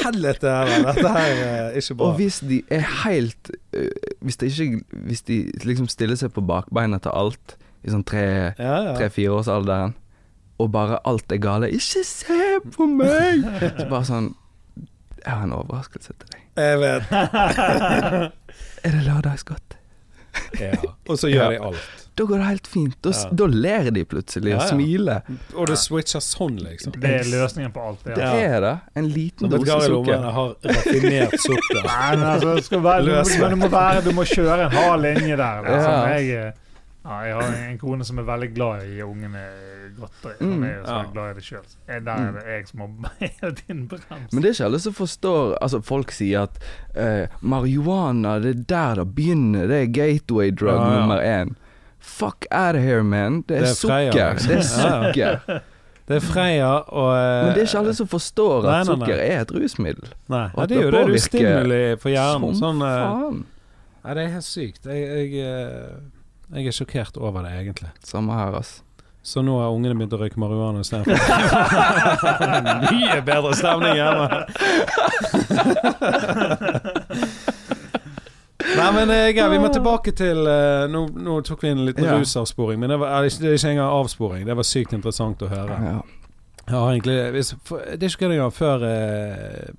Helvete, heller. Dette her er ikke bra. Og hvis de er helt øh, Hvis de ikke Hvis de liksom stiller seg på bakbeina til alt i sånn tre Ja, ja. tre-fireårsalderen, og bare alt er gale 'Ikke se på meg!' Så bare sånn Jeg har en overraskelse til deg. Jeg vet. Er det lørdagsgodt? Ja. Og så gjør de alt. Da går det helt fint. Da, Ja. da ler de plutselig og Ja, ja. smiler. Og det switcher sånn, liksom. Det er løsningen på alt. Det, Det er det. En liten dose sukker. Har raffinert sukker. Nei, men altså, være, du, du, du, må være, du må kjøre en hard linje der. Liksom. Ja. Jeg, eh, ja, jeg har en kone som er veldig glad i ungene godteri. Hun Mm, er så ja. glad i det sjøl. Der er det jeg som må hele tiden bremse. Men det er ikke alle som forstår Altså Folk sier at eh, marihuana, det er der det begynner. Det er gateway drug Ja, ja. nummer én. Fuck out of here, man. Det er, Det er sukker. liksom. Det er ja. sukker. Det er Freia og eh, Men det er ikke alle som forstår Nei, at nei, nei. sukker er et rusmiddel. Nei, ja, det er jo det. Du stimuli for hjernen. Som Sånn, eh, faen. Nei, det er helt sykt. Jeg, jeg, eh, jeg er sjokkert over det, egentlig. Samme her, ass. Så nå har ungene begynt å røyke marihuana istedenfor. Mye bedre stemning hjemme. Nei, men eh, Geir, vi må tilbake til eh, nå, nå tok vi en liten Ja. rusavsporing, men det, var, det er ikke engang avsporing. Det var sykt interessant å høre. Ja. Ja, egentlig Det er ikke gøy engang. Før eh,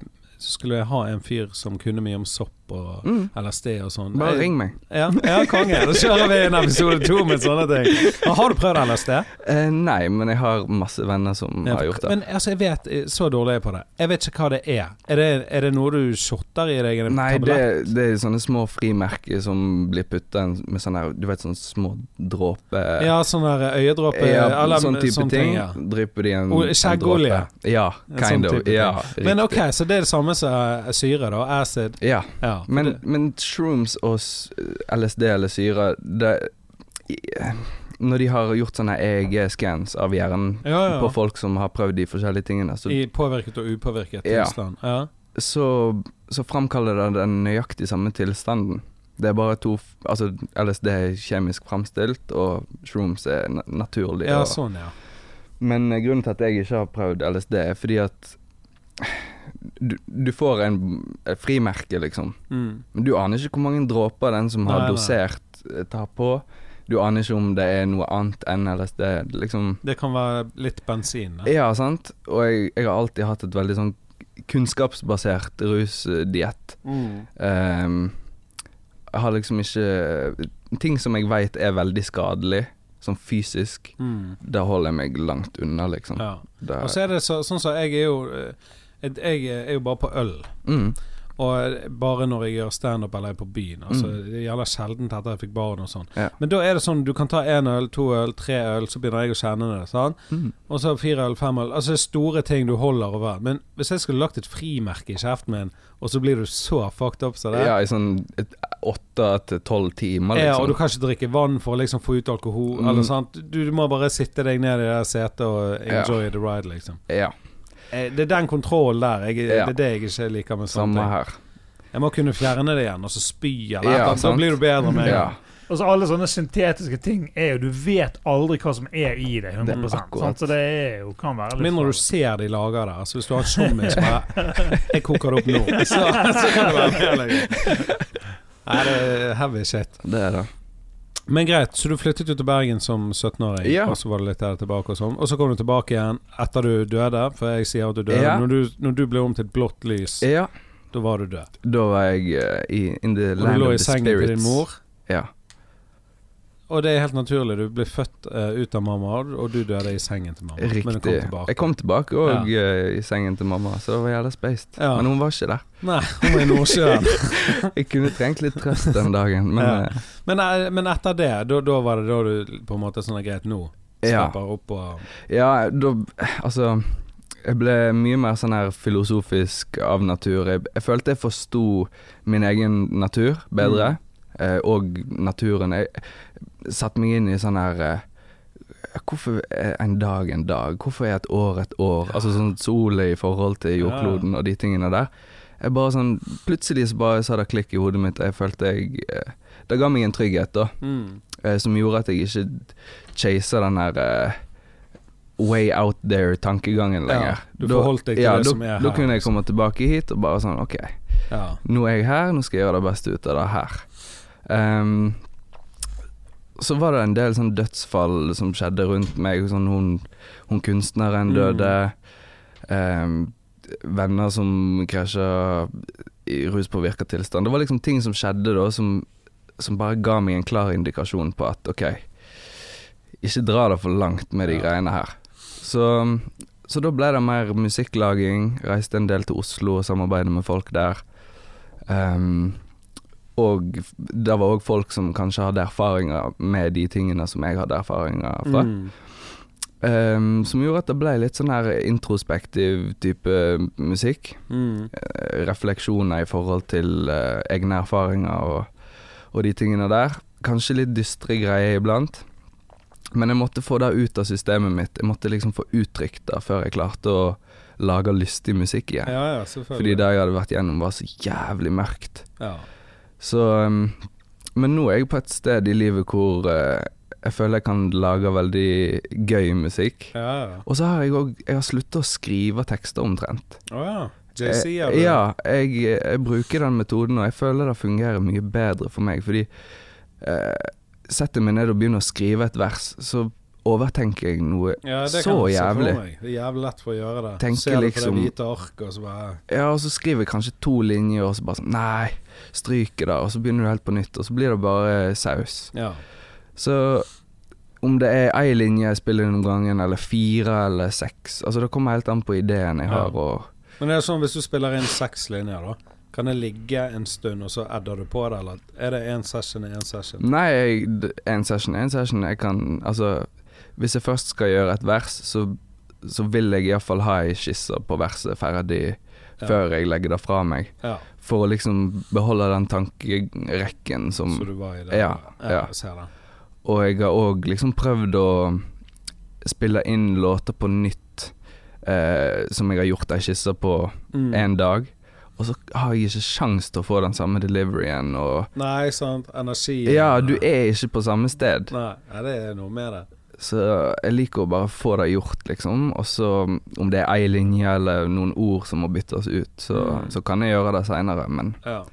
skulle jeg ha en fyr som kunne mye om sopp og Mm. LSD og sånn. Bare ring meg. Ja, ja konge. Da kjører vi en episode to med sånne ting. Men Har du prøvd LSD? Eh, nei, men jeg har masse venner som Ja, har gjort det. Men altså, jeg vet Så dårlig er jeg på det. Jeg vet ikke hva det er. Er det, er det noe du shotter i deg? Nei, det, det er sånne små frimerker som blir putta med sånne Du vet sånne små dråper Ja, sånne øyedråper. øyedråpe Ja, eller sånn type sånne ting. ja. Drypper de en, skjeggolje. Ja, kind sånn of. ting. Ja, Men ok, så det er det samme som eh, syre, da? Acid? Ja, Ja. For men, men shrooms og LSD eller syre det, Når de har gjort sånne EEG-scans av hjernen ja, ja. på folk som har prøvd de forskjellige tingene, så, I påvirket og upåvirket Ja. tilstand. Ja. så, så framkaller det den nøyaktig samme tilstanden. Det er bare to Altså, LSD er kjemisk framstilt, og shrooms er na naturlig. ja, og, sånn, ja. Men eh, grunnen til at jeg ikke har prøvd LSD, er fordi at du, du får en frimerke, liksom. Mm. Men du aner ikke hvor mange dråper den som har Nei, dosert, nei. tar på. Du aner ikke om det er noe annet enn LSD. Liksom Det kan være litt bensin. Da. Ja, sant. Og jeg, jeg har alltid hatt et veldig sånn kunnskapsbasert rusdiett. Mm. Um, jeg har liksom ikke Ting som jeg veit er veldig skadelig, sånn fysisk, Mm. da holder jeg meg langt unna, liksom. Ja. Og så er det så, sånn som jeg er jo Jeg er jo bare på øl. mm, Og bare når jeg gjør standup eller er på byen. Altså, Mm. Det gjelder sjelden etter jeg fikk barn og sånn. Ja. Men da er det sånn du kan ta én øl, to øl, tre øl, så begynner jeg å kjenne det. Sånn? mm. Og så fire øl, fem øl. Altså det er store ting du holder over. Men hvis jeg skulle lagt et frimerke i kjeften min, og så blir du så fucked up som det Ja, i sånn åtte til tolv timer, Ja, liksom. og du kan ikke drikke vann for å liksom få ut alkohol. Mm. Eller sant? Du, du må bare sitte deg ned i det setet og Ja. enjoy the ride, liksom. ja, Det er den kontrollen der. Jeg, Ja. Det er det jeg ikke liker med sånne samme ting. her. Jeg må kunne fjerne det igjen, og så spy eller Ja. Da blir du bedre med en Ja. gang. Og så alle sånne syntetiske ting er jo Du vet aldri hva som er i det. 100 Det sant? Så det er jo, kan være litt Mindre du ser de lager det. Altså Hvis du har en tjommis som bare Jeg koker det opp nå. Så, så kan det være mer Liksom. Nei, det er heavy shit. Det er det. Men greit, så du flyttet jo til Bergen som 17-åring, Ja. og så var det litt der tilbake og sånn. Og så kom du tilbake igjen etter du døde, for jeg sier at du døde. Ja. Når, du, når du ble om til et blått lys, Ja, da var du død. da var jeg uh, i in the Og du lå i sengen til din mor. Ja. Og det er helt naturlig. Du ble født uh, ut av mamma, og du døde i sengen til mamma. Men du kom Riktig. tilbake. Jeg kom tilbake òg ja. uh, i sengen til mamma, så det var jævla spaced. Ja. Men hun var ikke der. Nei, hun var i Nordsjøen. Jeg kunne trengt litt trøst den dagen, men Ja. eh, men, men etter det, da, var det da du på en måte sånn er greit nå? ja. Opp og Ja, da Altså Jeg ble mye mer sånn her filosofisk av natur. Jeg, jeg følte jeg forsto min egen natur bedre, eh, og naturen. Jeg, satte meg inn i sånn her eh, Hvorfor er en dag en dag? Hvorfor er et år et år? Altså sånn solet i forhold til jordkloden og de tingene der. Jeg bare sånn Plutselig så bare sa det klikk i hodet mitt, og jeg følte jeg eh, Det ga meg en trygghet, da mm. eh, som gjorde at jeg ikke chaser den der way out there-tankegangen lenger. Ja, du forholdt deg til ja, det da, som er her. Da kunne jeg komme tilbake hit og bare sånn OK, Ja. nå er jeg her, nå skal jeg gjøre det beste ut av det her. Ehm, så var det en del sånn dødsfall som skjedde rundt meg. Sånn hun, hun kunstneren Mm. døde. Ehm, venner som krasja i ruspåvirka tilstand. Det var liksom ting som skjedde da, som, som bare ga meg en klar indikasjon på at OK, ikke dra det for langt med de Ja. greiene her. Så, så da ble det mer musikklaging. Reiste en del til Oslo og samarbeidet med folk der. Ehm, og det var òg folk som kanskje hadde erfaringer med de tingene som jeg hadde erfaringer fra. Mm. Um, som gjorde at det ble litt sånn her introspektiv type musikk. Mm. Eh, refleksjoner i forhold til uh, egne erfaringer og, og de tingene der. Kanskje litt dystre greier iblant. Men jeg måtte få det ut av systemet mitt. Jeg måtte liksom få uttrykt det før jeg klarte å lage lystig musikk igjen. Ja, ja. Fordi det jeg hadde vært gjennom var så jævlig mørkt. ja. Så um, Men nå er jeg på et sted i livet hvor eh, jeg føler jeg kan lage veldig gøy musikk. Ja. Og så har jeg òg Jeg har sluttet å skrive tekster omtrent. Å ja. JC Eh, er? Ja, jeg, jeg bruker den metoden, og jeg føler det fungerer mye bedre for meg. Fordi eh, setter jeg meg ned og begynner å skrive et vers, så overtenker jeg noe Ja, så jævlig. Det er jævlig lett for å gjøre det. Tenker Ser det liksom- på det hvite arket, og så bare Ja, og så skriver jeg kanskje to linjer, og så bare sånn Nei, stryker det, og så begynner du helt på nytt, og så blir det bare saus. Ja. Så om det er ei linje jeg spiller noen gangen, eller fire eller seks Altså Det kommer helt an på ideen jeg Ja. har, og Men er det sånn hvis du spiller inn seks linjer, da? Kan det ligge en stund, og så adder du på det, eller er det én session og én session? Nei, én en session én en session. Jeg kan Altså, hvis jeg først skal gjøre et vers, så, så vil jeg iallfall ha ei skisse på verset ferdig Ja. før jeg legger det fra meg. Ja, For å liksom beholde den tankerekken som så du var i det? Ja, ja. jeg ser det. Og jeg har òg liksom prøvd å spille inn låter på nytt, eh, som jeg har gjort ei skisse på Mm. én dag. Og så har jeg ikke sjans til å få den samme deliveryen og Nei, sant. Energi Ja, du er ikke på samme sted. Nei, det er noe med det. Så jeg liker å bare få det gjort, liksom. Og så om det er ei linje eller noen ord som må byttes ut, så, Mm. så kan jeg gjøre det seinere, men Ja.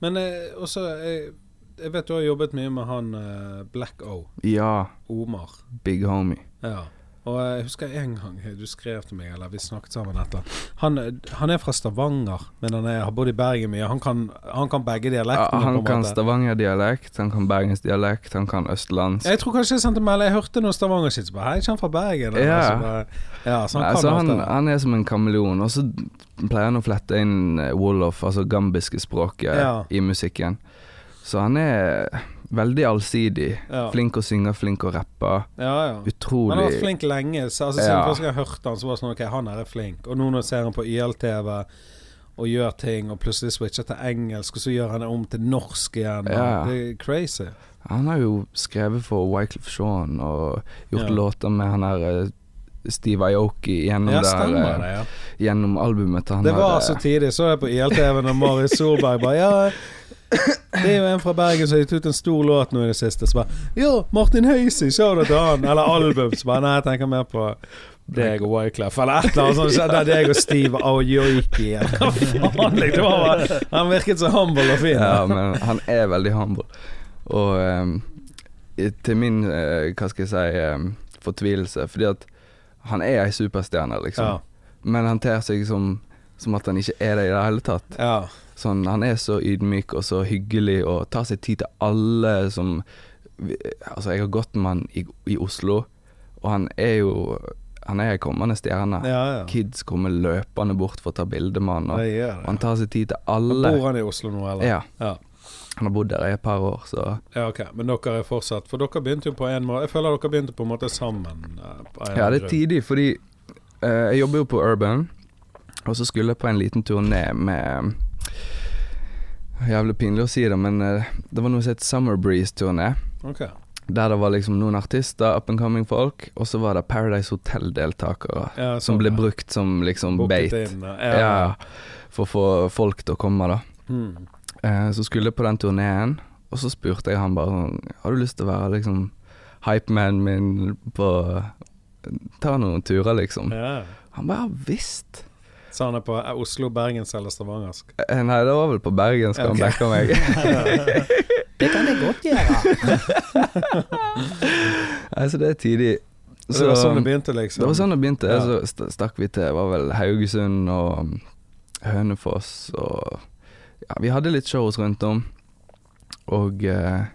Men eh, også jeg, Jeg vet du har jobbet mye med han eh, Black O. ja, Omar. big homie. Ja. Og jeg husker en gang du skrev til meg, eller vi snakket sammen etter. Han, han er fra Stavanger, men han er, har bodd i Bergen mye. Han kan, han kan begge Ja, dialektene. Ja, han kan. Stavanger-dialekt, han kan bergensdialekt, han kan østlandsk. Jeg tror kanskje jeg sendte melding. Jeg hørte noe Stavanger-shit. så bare, Hei, han fra Bergen? Ja. Bare, ja, så han kan så han, han er som en kameleon. Og så pleier han å flette inn eh, wolof, altså gambiske språket, Ja. i musikken. Så han er veldig allsidig. Ja. Flink å synge, flink å rappe. Ja, ja. Utrolig Han har vært flink lenge. Så, altså, siden første gang jeg hørte han, så var det sånn Ok, han her er flink. Og nå når jeg ser han på YLTV og gjør ting, og plutselig switcher til engelsk, og så gjør han det om til norsk igjen. Ja. Det er crazy. Han har jo skrevet for Wycliffe Sean og gjort låter med han der eh, Steve Aoki gjennom, Ja, der, eh, det. ja gjennom albumet til han Det var der, så tidlig. Så jeg på ILTV når Marius Solberg bare Ja, det er jo en fra Bergen som har gitt ut en stor låt nå i det siste. Som bare Ja, Martin Høisi, sa du til han? Eller album? Så bare Nei, jeg tenker mer på deg og Wyclef. Eller et eller annet sånt. Så Det er deg og Steve Aoyoiki. Han virket så humble og fin. Ja, men han er veldig humble. Og um, til min, uh, hva skal jeg si, um, fortvilelse. Fordi at han er ei superstjerne, liksom. Ja. Men han ter seg som, som at han ikke er det i det hele tatt. ja. Sånn, han er så ydmyk og så hyggelig og tar seg tid til alle som Altså, jeg har gått med han i, i Oslo, og han er jo Han er ei kommende stjerne. ja, ja. Kids kommer løpende bort for å ta bilde med han, og ja, og han tar seg tid til alle. Bor han i Oslo nå, eller? Ja, Ja. han har bodd der i et par år, så Ja, ok. Men dere er fortsatt For dere begynte jo på en måte Jeg føler dere begynte på en måte sammen. eh, en Ja, det er tidlig, fordi uh, jeg jobber jo på Urban, og så skulle jeg på en liten turné med Jævlig pinlig å si det, men eh, det var noe som het Summer Breeze-turné. Okay. Der det var liksom noen artister, up and coming folk, og så var det Paradise Hotel-deltakere. Ja, Som sånn, ble ja. brukt som liksom Booket bait. inn, Ja. for å få folk til å komme, da. Hmm. Eh, så skulle jeg på den turneen, og så spurte jeg han bare sånn Har du lyst til å være liksom hypemanen min på Ta noen turer, liksom. ja. Han bare ja visst. Så han er på eh, Oslo, Bergens eller Stavangersk? Eh, Nei, det var vel på bergensk han Ok. han backe meg. det kan jeg godt gjøre. Nei, så det er tidlig. Så det var sånn det begynte, liksom? det var sånn det begynte. Ja. Så st- stakk vi til var vel Haugesund og um, Hønefoss og Ja, vi hadde litt shows rundt om. Og eh,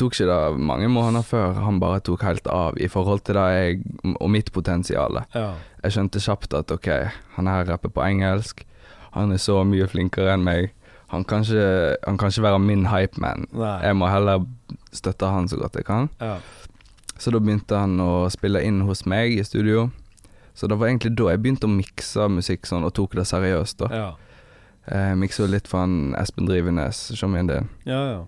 tok ikke det mange måneder før han bare tok helt av i forhold til det jeg og mitt potensial. Ja. Jeg skjønte kjapt at ok, han her rapper på engelsk. Han er så mye flinkere enn meg. Han kan ikke, han kan ikke være min hypeman. Jeg må heller støtte han så godt jeg kan. Ja. Så da begynte han å spille inn hos meg i studio. Så det var egentlig da jeg begynte å mikse musikk sånn, og tok det seriøst. da Ja. Jeg miksa litt for han Espen Drivenes, som en del, Ja, ja.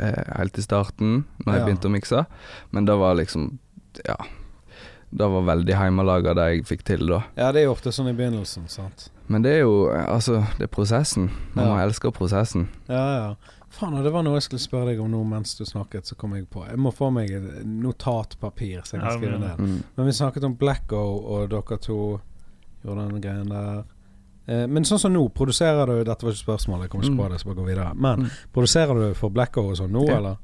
eh, helt i starten, når jeg begynte å mikse. Men det var liksom Ja. Det var veldig hjemmelaga, det jeg fikk til da. ja, det er jo ofte sånn i begynnelsen, sant. Men det er jo Altså, det er prosessen. Man Ja. må elske prosessen. Ja, ja. Faen, og det var noe jeg skulle spørre deg om nå mens du snakket, så kom jeg på. Jeg må få meg et notatpapir så jeg kan skrive ned. Mm. Men vi snakket om Blacko, og dere to gjorde den greien der. Eh, men sånn som nå, produserer du Dette var ikke spørsmålet, jeg kommer ikke Mm. på det, så bare gå videre. Men Mm. produserer du for Blacko og sånn nå, Ja. eller?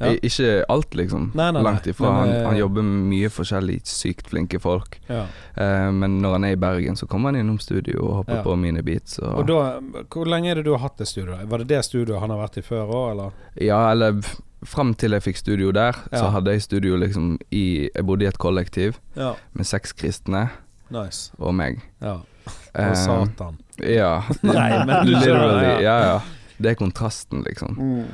Ja. Ikke alt, liksom. Nei, nei. Langt ifra. Men, han, eh, han jobber med mye forskjellig sykt flinke folk. Ja. Uh, men når han er i Bergen, så kommer han innom studio og hopper Ja. på mine beats. Og, Og da, hvor lenge er det du har hatt det studioet? Var det det studioet han har vært i før òg, eller? ja, eller fram til jeg fikk studio der, så hadde jeg studio liksom i Jeg bodde i et kollektiv Ja. med seks kristne Nice. og meg. Ja. Og Og Satan. ja. Nei, men Literally. ja. Ja, ja. Det er kontrasten, liksom. Mm.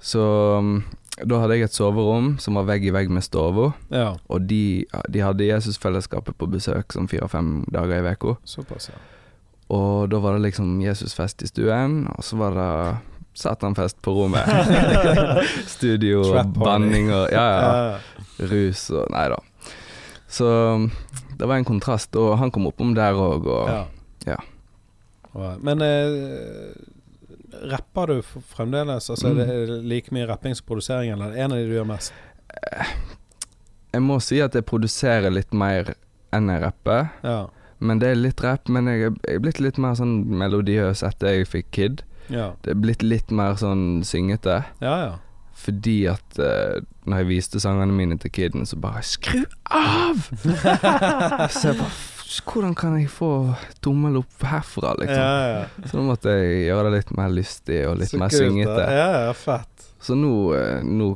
Så um, da hadde jeg et soverom som var vegg i vegg med stua. Ja, Og de, de hadde Jesusfellesskapet på besøk sånn fire-fem dager i uka. ja. Og da var det liksom Jesusfest i stuen, og så var det Satanfest på rommet. Studio og banning og ja, ja, rus og Nei da. Så det var en kontrast, og han kom oppom der òg, og ja. ja. Men eh, rapper du fremdeles? Altså Mm. Er det like mye rapping som produsering, eller er det en av de du gjør mest? Jeg må si at jeg produserer litt mer enn jeg rapper. Ja. Men det er litt rapp, men jeg er- blitt litt mer sånn melodiøs etter jeg fikk Kid. Ja, Det er blitt litt mer sånn syngete. ja. ja. Fordi at uh, når jeg viste sangene mine til kiden, så bare Skru av! så jeg bare "F- Hvordan kan jeg få tommel opp herfra, liksom? ja, ja. Så da måtte jeg gjøre det litt mer lystig og litt Så mer kult, syngete. Ja, ja, fett. Så nå, eh, nå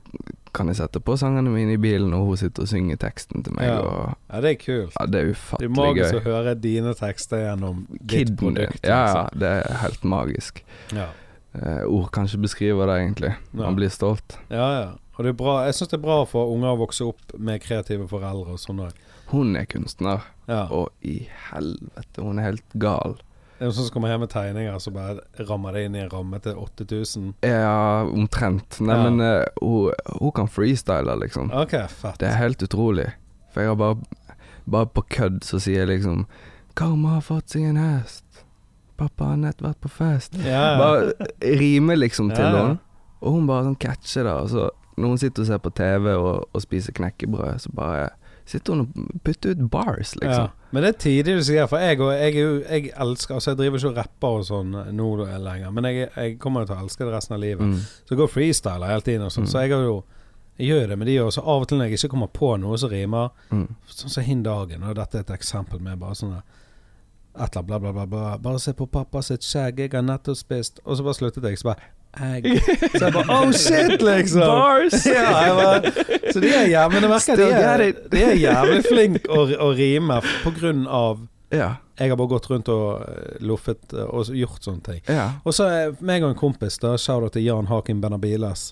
kan jeg sette på sangene mine i bilen, og hun sitter og synger teksten til meg, Ja. og Ja, det er kult. ja, det er ufattelig gøy. Det er magisk magisk å høre dine tekster gjennom ditt produkt. Ja, liksom. det er helt magisk. ja. Uh, ord kan ikke beskrive det, egentlig. Man blir stolt. ja, ja. Og det er bra. Jeg syns det er bra for unger å vokse opp med kreative foreldre og sånn òg. Hun er kunstner, Ja. og i helvete, hun er helt gal. Det er jo sånn som kommer hjem med tegninger, så bare rammer det inn i en ramme til 8000. Ja, omtrent. Nei, Ja. men eh, hun, hun kan freestyle, liksom. OK, fett. Det er helt utrolig. For jeg har bare Bare på kødd så sier jeg liksom Karma har fått seg en hest. Pappa har nett vært på fest. Ja. Bare rimer liksom til ja. henne. Og hun bare sånn catcher det. Og så når hun sitter og ser på TV og, og spiser knekkebrød, så bare sitter hun og putter ut bars, Ja. liksom. Men det er tidlig du sier, for jeg, jeg, er jeg elsker Altså, jeg driver ikke og rapper og sånn nå lenger, men jeg, jeg kommer til å elske det resten av livet. Mm. Så jeg går freestyler hele tiden og sånn, Mm. så jeg har jo Jeg gjør det med de også. Av og til når jeg ikke kommer på noe som rimer, Mm. sånn som hin dagen, og dette er et eksempel med bare sånn et eller annet bla, bla, bla, bla. Bare se på pappa sitt skjegg, jeg har nettopp spist. Og så bare sluttet jeg. Så bare egg. Så jeg bare Oh shit, liksom! Bars! Ja, jeg bare, så de er jævlig Det merker de er, de er jævlig flinke å, å rime på grunn av Ja. Jeg har bare gått rundt og eh, loffet eh, og gjort sånne ting. ja. Og så er meg og en kompis, da shout til Jan Hakim Benabiles.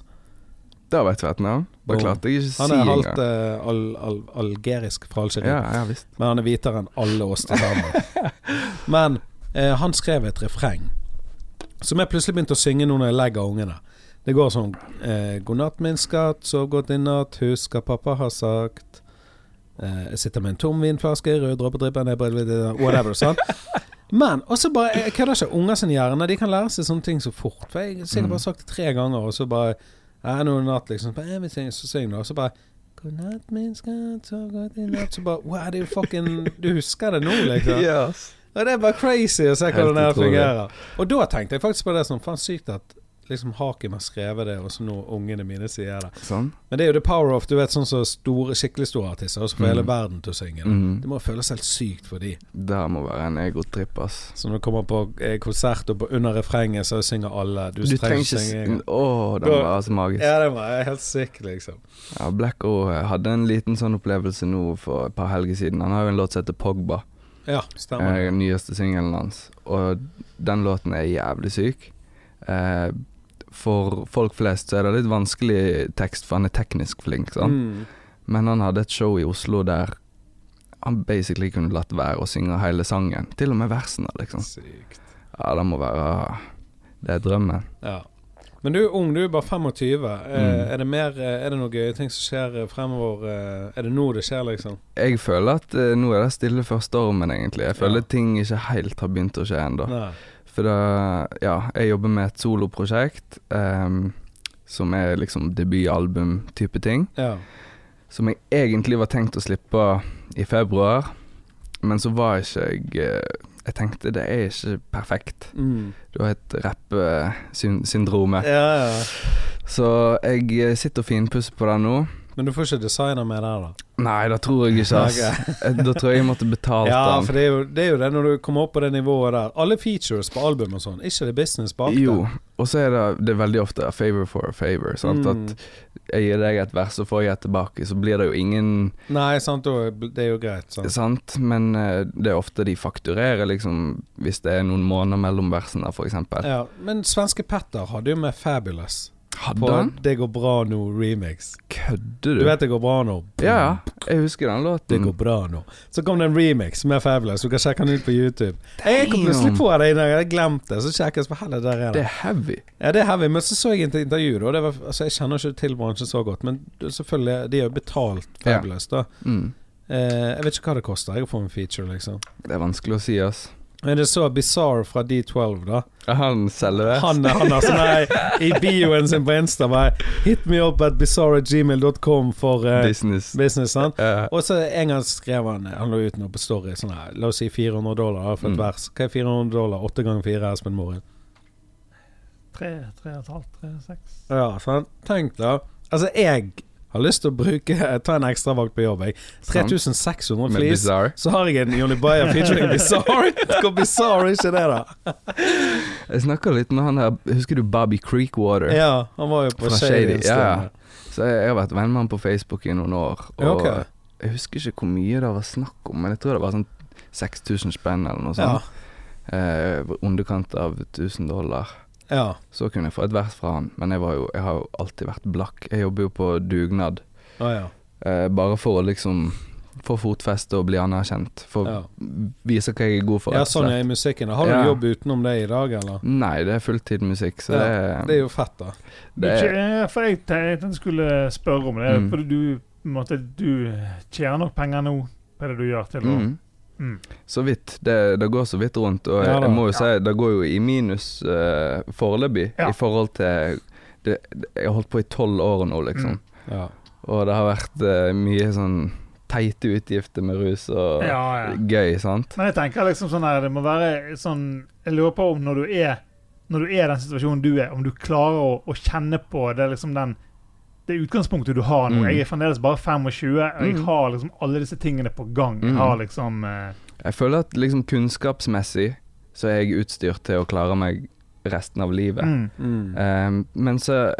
Da vet vi et navn. Boom. klarte jeg ikke å Han er halvt uh, eh, al, al, algerisk fra Algerie. Ja, ja. Men han er hvitere enn alle oss til sammen. Men eh, han skrev et refreng som jeg plutselig begynte å synge nå når jeg legger ungene. Det går sånn eh, God natt, min skatt, sov godt i natt, husk hva pappa har sagt. Eh, jeg sitter med en tom vinflaske, rød dråpe drypper ned Whatever. Sånn. Men og så bare Jeg kødder ikke. Unger sin hjerne De kan lære seg sånne ting så fort. For jeg har sikkert Mm. bare sagt det tre ganger, og så bare er det natt, liksom. Jeg vil synge, så synger du, og så bare God natt, min skatt, sov godt i natt. Så bare Wow, det er jo fucking Du husker det nå, liksom. Yes. Det er bare crazy å se hvordan det fungerer. Og da tenkte jeg faktisk på det som faen sykt at liksom Hakim har skrevet det, og så nå ungene mine sier det. Sånn. Men det er jo the power of Du vet sånn som store, skikkelig store artister, og så får Mm. hele verden til å synge. Mm. Mhm. Det må føles helt sykt for de Det må være en egotripp, ass. Så når du kommer på eh, konsert og på, under refrenget, så synger alle. Du, Du trenger ikke synge. Å, den Da- var så magisk. Ja, det var helt sykt, liksom. Ja, Black O hadde en liten sånn opplevelse nå for et par helger siden. Han har jo en låt som heter Pogba, Ja, stemmer. eh, nyeste singelen hans. Og den låten er jævlig syk. Eh, for folk flest så er det litt vanskelig tekst, for han er teknisk flink. Mm. Men han hadde et show i Oslo der han basically kunne latt være å synge hele sangen. Til og med versene, liksom. Sykt. Ja, det må være Det er drømmen. Ja. Men du er ung, du er bare 25. Eh, Mm. er det mer eh, Er det noen gøye ting som skjer eh, fremover? Er det nå det skjer, liksom? Jeg føler at nå er det stille før stormen, egentlig. Jeg føler Ja. ting ikke helt har begynt å skje ennå. For da, ja, jeg jobber med et soloprosjekt um, som er liksom debutalbum-type ting. Ja. Som jeg egentlig var tenkt å slippe i februar, men så var ikke jeg eh, Jeg tenkte det er ikke perfekt. Mm. Du har et rapp-syndromet. ja, ja. Så jeg sitter og finpusser på det nå. Men du får ikke designer med der, da? Nei, det tror jeg ikke, ass. Da tror jeg jeg måtte betalt Ja, den. for det er, jo, det er jo det når du kommer opp på det nivået der. Alle features på album og sånn, ikke det business bak det? Jo, og så er det, det er veldig ofte a favor for a favor. Sant? Mm. At jeg gir deg et vers, så får jeg et tilbake. Så blir det jo ingen Nei, sant, det er jo greit. Sant? Sant? Men eh, det er ofte de fakturerer, liksom, hvis det er noen måneder mellom versene, f.eks. Ja, men svenske Petter hadde jo med Fabulous Hadde på han? 'Det går bra nå' remix. Kødder Du du? vet 'Det går bra nå'? Ja, ja. Jeg husker den Det låten. går bra nå. Så kom det en remix med Fabulous. Du kan sjekke den ut på YouTube. Jeg kom plutselig på det jeg hadde glemt det. Så sjekket jeg på heller der er Det det. er heavy. Ja, det er heavy. Men så så jeg et intervju. Da. Det var, altså, jeg kjenner ikke til bransjen så godt, men selvfølgelig, de har jo betalt Ja. Da. Mm. Eh, jeg vet ikke hva det koster jeg å få en feature, liksom. Det er vanskelig å si, ass. Men det så Bizarre fra D12, da. Er han seriøs? Han, han altså, nei, i bioen sin på Insta bare Hit me up at bizarre.gmail.com for uh, Business. business, sant? Ja. Og så en gang skrev han Han lå ut noe på Story sånn her La oss si 400 dollar for et Mm. vers. Hva er 400 dollar? 8 ganger 4 Espen Morin. Tre, tre og et halvt, tre, seks. Ja, sant? Tenk da. Altså, jeg har lyst til å bruke ta en ekstravakt på jobb. Jeg. 3600 flis. Så har jeg en Johnny Bayer featuring Bizarre. Hvor bizarre er ikke det, da? Jeg snakka litt med han her Husker du Bobby Creekwater? Ja, han var jo på Fra Shady. Ja, ja. Så jeg, jeg har vært venn med han på Facebook i noen år. Og okay. jeg husker ikke hvor mye det var snakk om, men jeg tror det var sånn 6000 spenn eller noe Ja. sånt. Eh, underkant av 1000 dollar. Ja. Så kunne jeg få et vers fra han, men jeg, var jo, jeg har jo alltid vært blakk. Jeg jobber jo på dugnad, Ah, ja. eh, bare for å liksom få fotfeste og bli anerkjent. For Ja. vise hva jeg er god for. ja, sånn er i musikken. Har du Ja. jobb utenom det i dag, eller? Nei, det er fulltidmusikk, så Ja, det, Det er jo fett, da. Det er for jeg tenkte jeg skulle spørre om det. Mm. For du, en du tjener nok penger nå på det du gjør, til å mm. Mm. Så vidt. Det, det går så vidt rundt. Og Ja jeg, jeg må jo si det går jo i minus uh, foreløpig Ja. i forhold til det, det, Jeg har holdt på i tolv år nå, liksom. Mm. Ja. Og det har vært uh, mye sånn teite utgifter med rus og Ja, ja. gøy, sant? Men jeg tenker liksom sånn her Det må være sånn Jeg lurer på om når du er Når du er i den situasjonen du er, om du klarer å, å kjenne på det liksom den det utgangspunktet du har nå. Mm. Jeg er fremdeles bare 25, og jeg Mm. har liksom alle disse tingene på gang. Jeg Mm. har liksom eh, Jeg føler at liksom kunnskapsmessig så er jeg utstyrt til å klare meg resten av livet. mm. Mm. Ehm, men så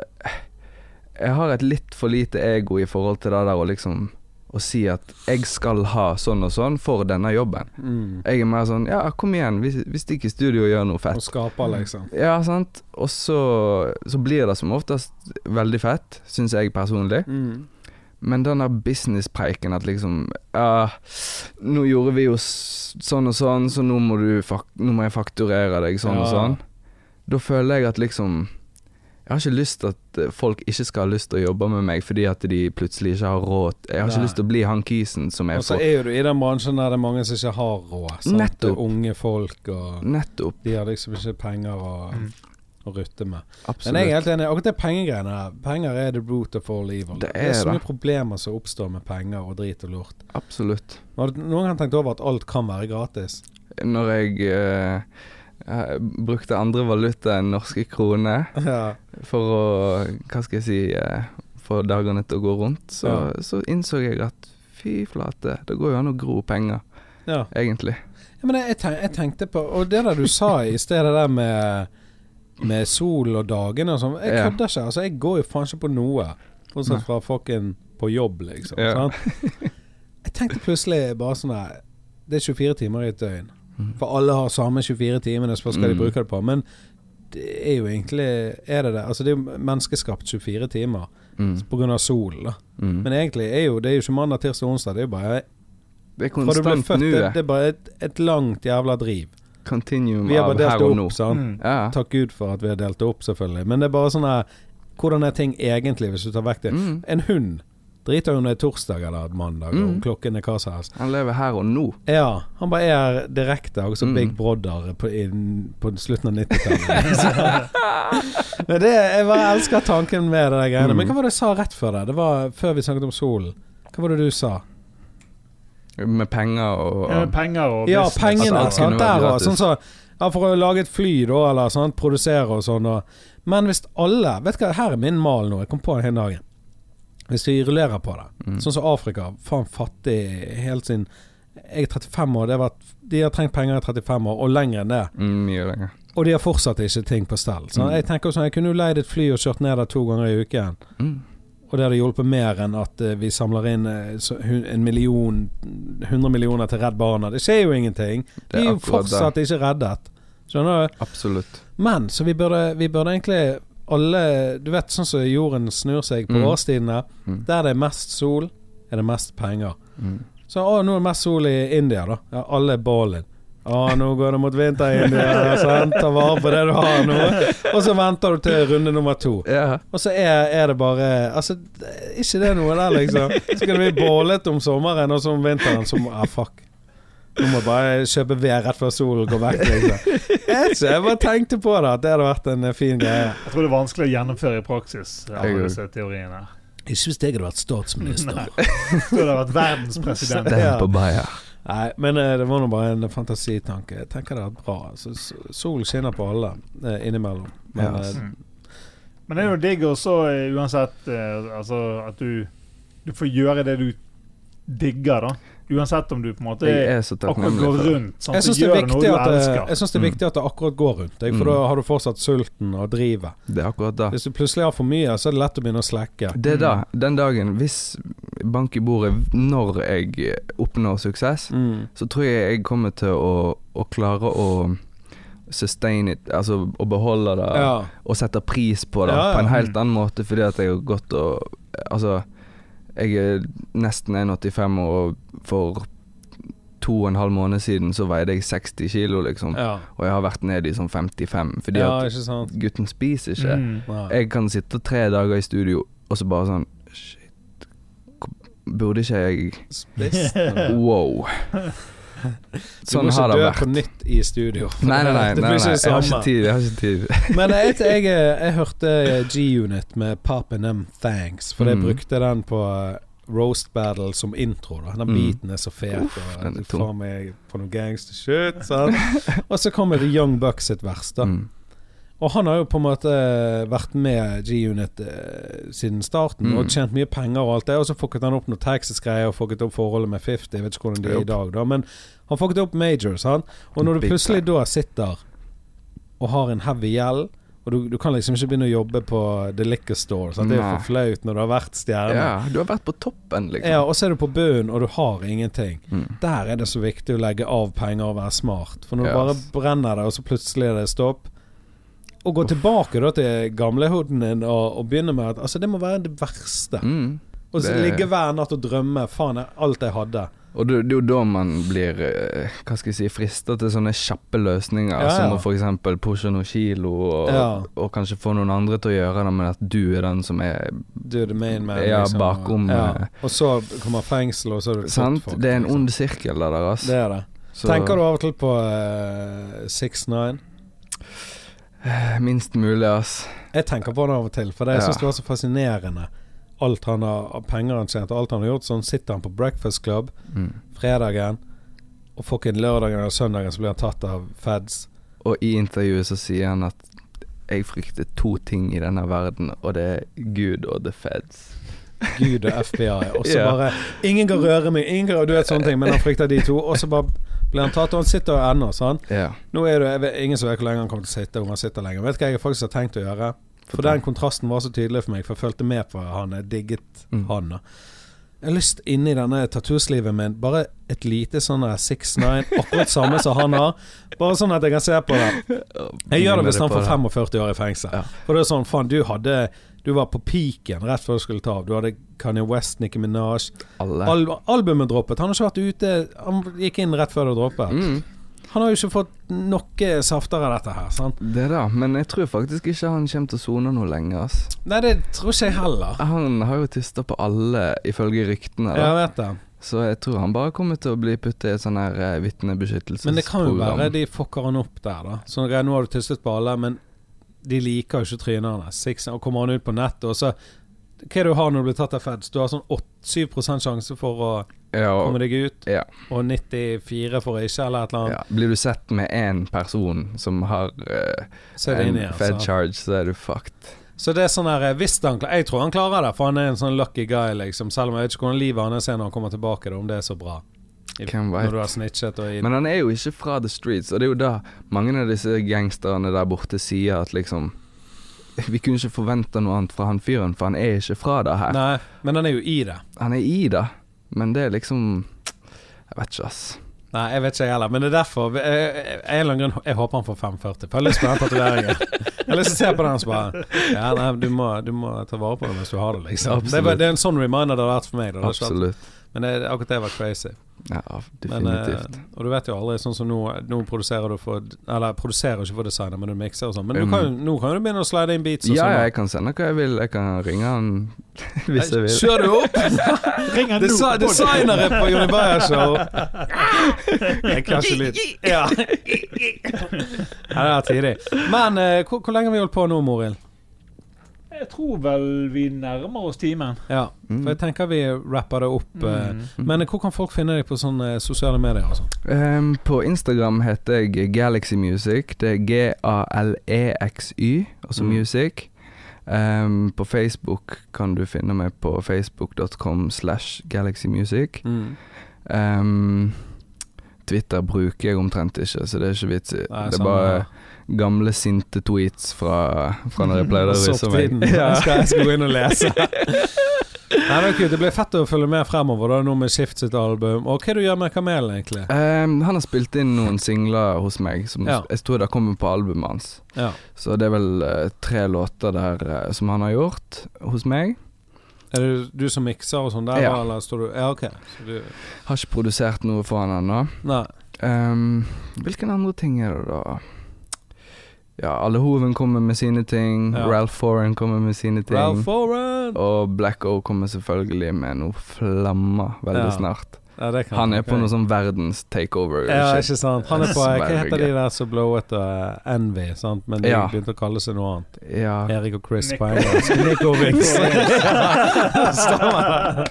Jeg har et litt for lite ego i forhold til det der å liksom Å si at jeg skal ha sånn og sånn for denne jobben. Mm. Jeg er mer sånn Ja, kom igjen, vi, vi stikker i studio og gjør noe fett'. Og skaper, liksom. Ja, sant. Og så, så blir det som oftest veldig fett, syns jeg personlig. Mm. Men den der businesspreiken at liksom Ja, nå gjorde vi jo sånn og sånn, så nå må, du nå må jeg fakturere deg sånn og sånn. Da føler jeg at liksom Jeg har ikke lyst til at eh, folk ikke skal ha lyst til å jobbe med meg fordi at de plutselig ikke har råd. Jeg har Nei. ikke lyst til å bli han kisen som er Og så er jo du i den bransjen der det er mange som ikke har råd. Nettopp. Unge folk, og Nettopp. de har liksom ikke penger å, Mm. å rutte med. Absolutt. Men jeg er helt enig. Akkurat det pengegreiene der. Penger er the root of all evil. Det er er så det. mye problemer som oppstår med penger og drit og lort. Absolutt. Har du noen gang tenkt over at alt kan være gratis? Når jeg eh, eh, brukte andre valuta enn norske kroner Ja. for å Hva skal jeg si eh, Få dagene til å gå rundt, så, Ja. så innså jeg at fy flate, det går jo an å gro penger, ja. egentlig. Ja, men jeg, jeg, tenk, jeg tenkte på Og det der du sa i stedet der med Med sol og dagene og sånn. Jeg kødder ikke. Altså, jeg går jo faen ikke på noe. Bortsett fra fucking på jobb, liksom. Jeg tenkte plutselig bare sånn her Det er 24 timer i et døgn. For alle har samme 24 timene, så hva skal de Mm. bruke det på? Men det er jo egentlig Er det det? Altså, det er jo menneskeskapt 24 timer Mm. av solen, da. Mm. Men egentlig er jo det er jo ikke mandag, tirsdag, onsdag. Det er jo bare det er konstant født, det, det er bare et, et langt jævla driv. Continuum Vi har av bare her delt og det nå. opp, sant. Mm. Ja. Takk Gud for at vi har delt det opp, selvfølgelig. Men det er bare sånn her Hvordan er ting egentlig, hvis du tar vekk det? Mm. En hund driter jo om det er torsdag eller mandag, og Mm. klokken er hva som helst. Han lever her og nå. Ja, han bare er direkte, og så Mm. Big Brother på, i, på slutten av 90-tallet. Men det, jeg bare elsker tanken med det der greiene. Mm. Men hva var det jeg sa rett før det? Det var før vi snakket om solen. Hva var det du sa? Med penger og Ja, med penger og Ja, pengene. At alt Sant? Der òg. Sånn så, ja, for å lage et fly, da, eller sånn, produsere og sånn. Og, men hvis alle Vet du hva, her er min mal nå. Jeg kom på det hele dagen. Hvis vi rullerer på det. Mm. Sånn som Afrika. Faen fattig helt sin Jeg er 35 år. Det har vært, de har trengt penger i 35 år, og lenger enn det. Mm, mye lenger. Og de har fortsatt ikke ting på stell. Så Mm. jeg tenker sånn Jeg kunne jo leid et fly og kjørt ned der to ganger i uken. Mm. Og det hadde hjulpet mer enn at eh, vi samler inn eh, en million 100 millioner til Redd Barna. Det skjer jo ingenting. De er jo fortsatt ikke reddet. Skjønner du? Absolutt. Men så vi burde, vi burde egentlig alle Du vet sånn som jorden snur seg på Mm. årstidene. Mm. Der det er mest sol, er det mest penger. Mm. Så å, nå er det mest sol i India, da. Ja, alle er ballen. Å, nå går det mot vinter i India. Ta vare på det du har nå. Og så venter du til runde nummer to. Ja. Og så er, er det bare Altså, ikke det noe der, liksom. Så skal det bli bålet om sommeren, og så om vinteren så Ah, fuck. Nå må jeg bare kjøpe ved rett før solen går vekk, liksom. Jeg jeg bare tenkte på det, at det hadde vært en eh, fin greie. Jeg tror det er vanskelig å gjennomføre i praksis, Jeg alle disse teoriene. Ikke hvis jeg hadde vært statsminister. Nei. Du hadde vært verdenspresident. Den Ja. Nei, men eh, det var nå bare en fantasitanke. Jeg tenker det er vært bra. Så, sol skinner på alle eh, innimellom. Men Ja, eh, Mm. Men det er jo digg også, eh, uansett eh, altså, at du, du får gjøre det du digger, da. Uansett om du på en måte akkurat går rundt. Sånn, jeg syns det, er det- jeg synes det er Mm. viktig at det akkurat går rundt jeg, for Mm. da har du fortsatt sulten og drivet. Det er akkurat det. Hvis du plutselig har for mye, så er det lett å begynne å slekke. Det er da, Den dagen, hvis bank i bordet når jeg oppnår suksess, Mm. så tror jeg jeg kommer til å, å klare å sustain it, altså å beholde det Ja. og sette pris på det Ja, ja. på en helt annen måte, fordi at jeg har gått og Altså, jeg er nesten 1,85 år, og for to og en halv måned siden så veide jeg 60 kilo, liksom. ja. Og jeg har vært nede i sånn 55, fordi ja, at ikke sant. gutten spiser ikke. Mm. Jeg kan sitte tre dager i studio, og så bare sånn Shit, burde ikke jeg Spist. Wow. Du Sånn må har ikke dø vært. på nytt i studio. Nei, nei, nei. nei, nei. Jeg har ikke tid. Jeg har ikke tid. Men jeg, jeg, jeg, jeg hørte G-Unit med Poppin' Them Thanks, for jeg Mm. brukte den på eh, Roast Battle som intro. da Den Mm. beaten er så fet. Uff, og er meg på noe gangster shit. Sant? og så kommer det Young Bucks sitt vers, da. Mm. Og han har jo på en måte vært med G-Unit eh, siden starten Mm. og tjent mye penger og alt det. Og så fucket han opp noen Texas-greier og fucket opp forholdet med 50. Jeg vet ikke hvordan det er i dag, da. Men han fucket opp majors, han. Og når du plutselig da sitter og har en heavy gjeld og du, du kan liksom ikke begynne å jobbe på The Liquor Store. Sant? Det er jo for flaut når du har vært stjerne. Ja, du har vært på toppen, liksom. Ja, og så er du på bunnen, og du har ingenting. Mm. Der er det så viktig å legge av penger og være smart. For når du bare brenner det, og så plutselig er det stopp Og gå tilbake da til gamlehuden din og, og begynne med at Altså, det må være det verste. Mm. Og så det- ligge hver natt og drømme. Faen, alt jeg hadde. Og det, er jo da man blir eh, Hva skal jeg si frista til sånne kjappe løsninger, Ja, ja. som å f.eks. pushe noen kilo, og, Ja. og kanskje få noen andre til å gjøre det, men at du er den som er Du er the main man. Ja, liksom. bakom, Ja. eh. Og så kommer fengsel, og så er det Sant? folk, Det er en liksom. ond sirkel, det der, altså. Det er det. Så- Tenker du av og til på uh, 6-9? Eh, Minst mulig, ass. Jeg tenker på det av og til, for det, jeg Ja. syns det var så fascinerende. Alt han har penger han tjent, alt han har gjort. Sånn sitter han på Breakfast Club Mm. fredagen, og fucking lørdagen eller søndagen så blir han tatt av feds. Og i intervjuet så sier han at jeg frykter to ting i denne verden, og det er Gud og the feds. Gud og FBI. Og så yeah. bare Ingen kan røre meg, ingen kan Du vet sånne ting, men han frykter de to. Og så bare blir han tatt, og han sitter ennå, sånn. Ja. Nå er det vet, ingen som vet hvor lenge han kommer til å sitte, om han sitter lenger. Vet du hva jeg faktisk har tenkt å gjøre? For den kontrasten var så tydelig for meg, for jeg fulgte med på han. Jeg digget Mm. han. Jeg har lyst inni denne tattoo-sliven min Bare et lite sånn 6-9, akkurat samme som han har. Bare sånn at jeg kan se på det. Jeg gjør det hvis han får 45 år i fengsel. For det er sånn, faen, du hadde Du var på peaken rett før du skulle ta av. Du hadde Kanye West, Nicki Minaj. Al albumet droppet. Han har ikke vært ute Han gikk inn rett før det droppet. Mm. Han har jo ikke fått noe safter av dette her, sant? Det da, men jeg tror faktisk ikke han kommer til å sone noe lenger, ass. Nei, det tror ikke jeg heller. Han har jo tysta på alle, ifølge ryktene. Jeg Da. vet det. Så jeg tror han bare kommer til å bli puttet i et sånn her eh, vitnebeskyttelsesprogram. Men det kan jo være de fucker han opp der, da. Sånn nå har du tystet på alle, men de liker jo ikke trynet hans. Og kommer han ut på nettet, og så Hva er det du har når du blir tatt av feds? Du har sånn 8-7 sjanse for å ja, og, komme deg ut, ja, og 94 for å ikke, eller et eller annet. ja. Blir du sett med én person som har eh, det en igjen. Fed så. charge, så er du fucked. Så det er sånn her Hvis han Jeg tror han klarer det, for han er en sånn lucky guy, liksom. Selv om jeg vet ikke hvordan livet hans er når han kommer tilbake, da, om det er så bra. I- Når du har snitchet og i Men han er jo ikke fra the streets, og det er jo da mange av disse gangsterne der borte sier at liksom Vi kunne ikke forvente noe annet fra han fyren, for han er ikke fra det her. Nei, men han er jo i det. Han er i det, men det er liksom Jeg vet ikke, ass. Nei, jeg vet ikke jeg heller, men det er derfor jeg, jeg, jeg, grunn Jeg håper han får 540. For jeg har lyst på den tatoveringen. Jeg har lyst til å se på den og bare Ja, nei, du må, du må ta vare på det mens du har det, liksom. Det, det er en sånn reminder det har vært for meg. Da. Absolutt. Men det, akkurat det var crazy. Ja, Men, eh, definitivt. og du vet jo aldri, sånn som nå Nå produserer du for Eller produserer ikke for designer, men du mikser og sånn. Men du kan, nå kan du begynne å slide inn beats og ja, sånn. jeg kan sende hva jeg vil. Jeg kan ringe han hvis jeg vil. Kjør du opp! Ring han Desi nå. designere på Jonny Beyer-show. Jeg lyd. Ja. ja, det er tidlig. Men eh, hvor, hvor lenge har vi holdt på nå, Morild? Jeg tror vel vi nærmer oss timen. Ja, Mm. for jeg tenker vi rapper det opp. eh. Mm. Men eh, hvor kan folk finne deg på sånne eh, sosiale medier? Ehm, på Instagram heter jeg Galaxy Music. Det er G-A-L-E-X-Y, altså Mm. music. Um, på Facebook kan du finne meg på facebook.com slash galaxymusic. Ehm, Twitter bruker jeg omtrent ikke, så det er ikke vits i. Det er bare her. Gamle sinte tweets fra, fra når jeg pleide å vise meg. Ja. Jeg, skal, jeg skal gå inn og lese. Nei, er kult. det blir fett å følge med fremover, da, nå med Skift sitt album. Og hva du gjør med Kamelen, egentlig? Um, han har spilt inn noen singler hos meg, som Ja. jeg tror det kommer på albumet hans. Ja. Så det er vel uh, tre låter der uh, som han har gjort hos meg. Er det du som mikser og sånn der, Ja. eller står du Ja, ok. Så du Har ikke produsert noe for han ennå. Um, Ehm, hvilke andre ting er det, da? Ja, Alle Hoven kommer med sine ting. Ja. Ralph Foran kommer med sine ting. Ralph Foran! Og Black O kommer selvfølgelig med noe flammer veldig Ja. snart. Ja, det kan Han er på noe sånn verdens takeover. Ja, shit. ikke sant. Han er på Hva heter de der som blowet og Envy, sant? Men de Ja. begynte å kalle seg noe annet. Ja. Erik og Chris Nico. på engelsk. Nico Stemmer.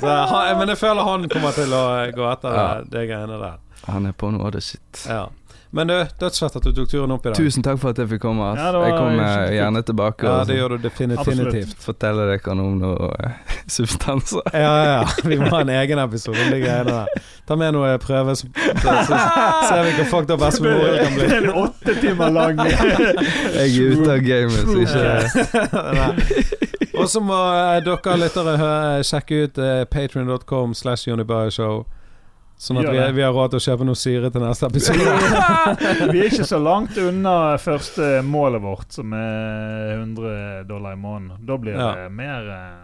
Så, han, men jeg føler han kommer til å gå etter Ja. det, det greiene der. Han er på noe av det shit. Ja. Men du, dødsfett at du tok turen opp i dag. Tusen takk for at jeg fikk komme. ass. Ja, var jeg kommer gjerne tilbake Ja, det gjør du definitivt. fortelle dere om noe eh, substanser. Ja, ja, ja. Vi må ha en egen episode om de greiene der. Ta med noe prøve, så, ser vi hvor fucked up Espen Morild kan bli. Det er en åtte timer lang Jeg er ute av gamet, så ikke Og så må eh, dere lyttere sjekke ut uh, patrion.com slash Jonny Bayer Show. Sånn at vi, vi har råd til å kjøpe noe syre til neste episode. Vi er ikke så langt unna første målet vårt, som er 100 dollar i måneden. Da blir det Ja. mer eh,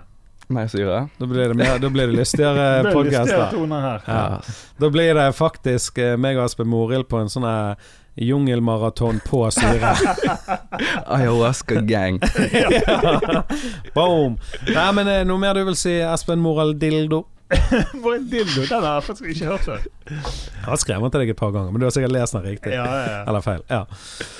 Mer syre? Da blir det, mer, da blir det lystigere her. Ja. Da blir det faktisk eh, meg og Espen Morild på en sånn jungelmaraton på syre. Ayahuasca gang. Ja. Boom! Nei, men eh, noe mer du vil si, Espen Moral Dildo? For en dildo! Den har jeg faktisk ikke hørt før. Jeg har skrevet til deg et par ganger, men du har sikkert lest den riktig. Ja, ja, ja. Eller feil. Ja.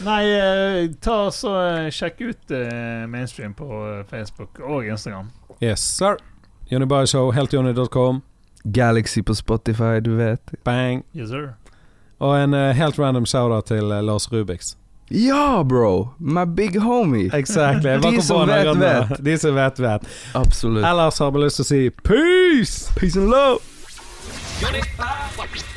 Nei, eh, ta så eh, sjekk ut eh, Mainstream på Facebook og Instagram. Yes, sir. Johnny Bayer Show, heltjohnny.com. Galaxy på Spotify, du vet. Bang. Yes, sir. Og en helt random shout-out til Lars Rubiks. Ja, bro! My big homie. Exactly. De som vet, vet. De som vet, vet. Absolutt. Ellers har vi lyst til å si peace! Peace and love! Five.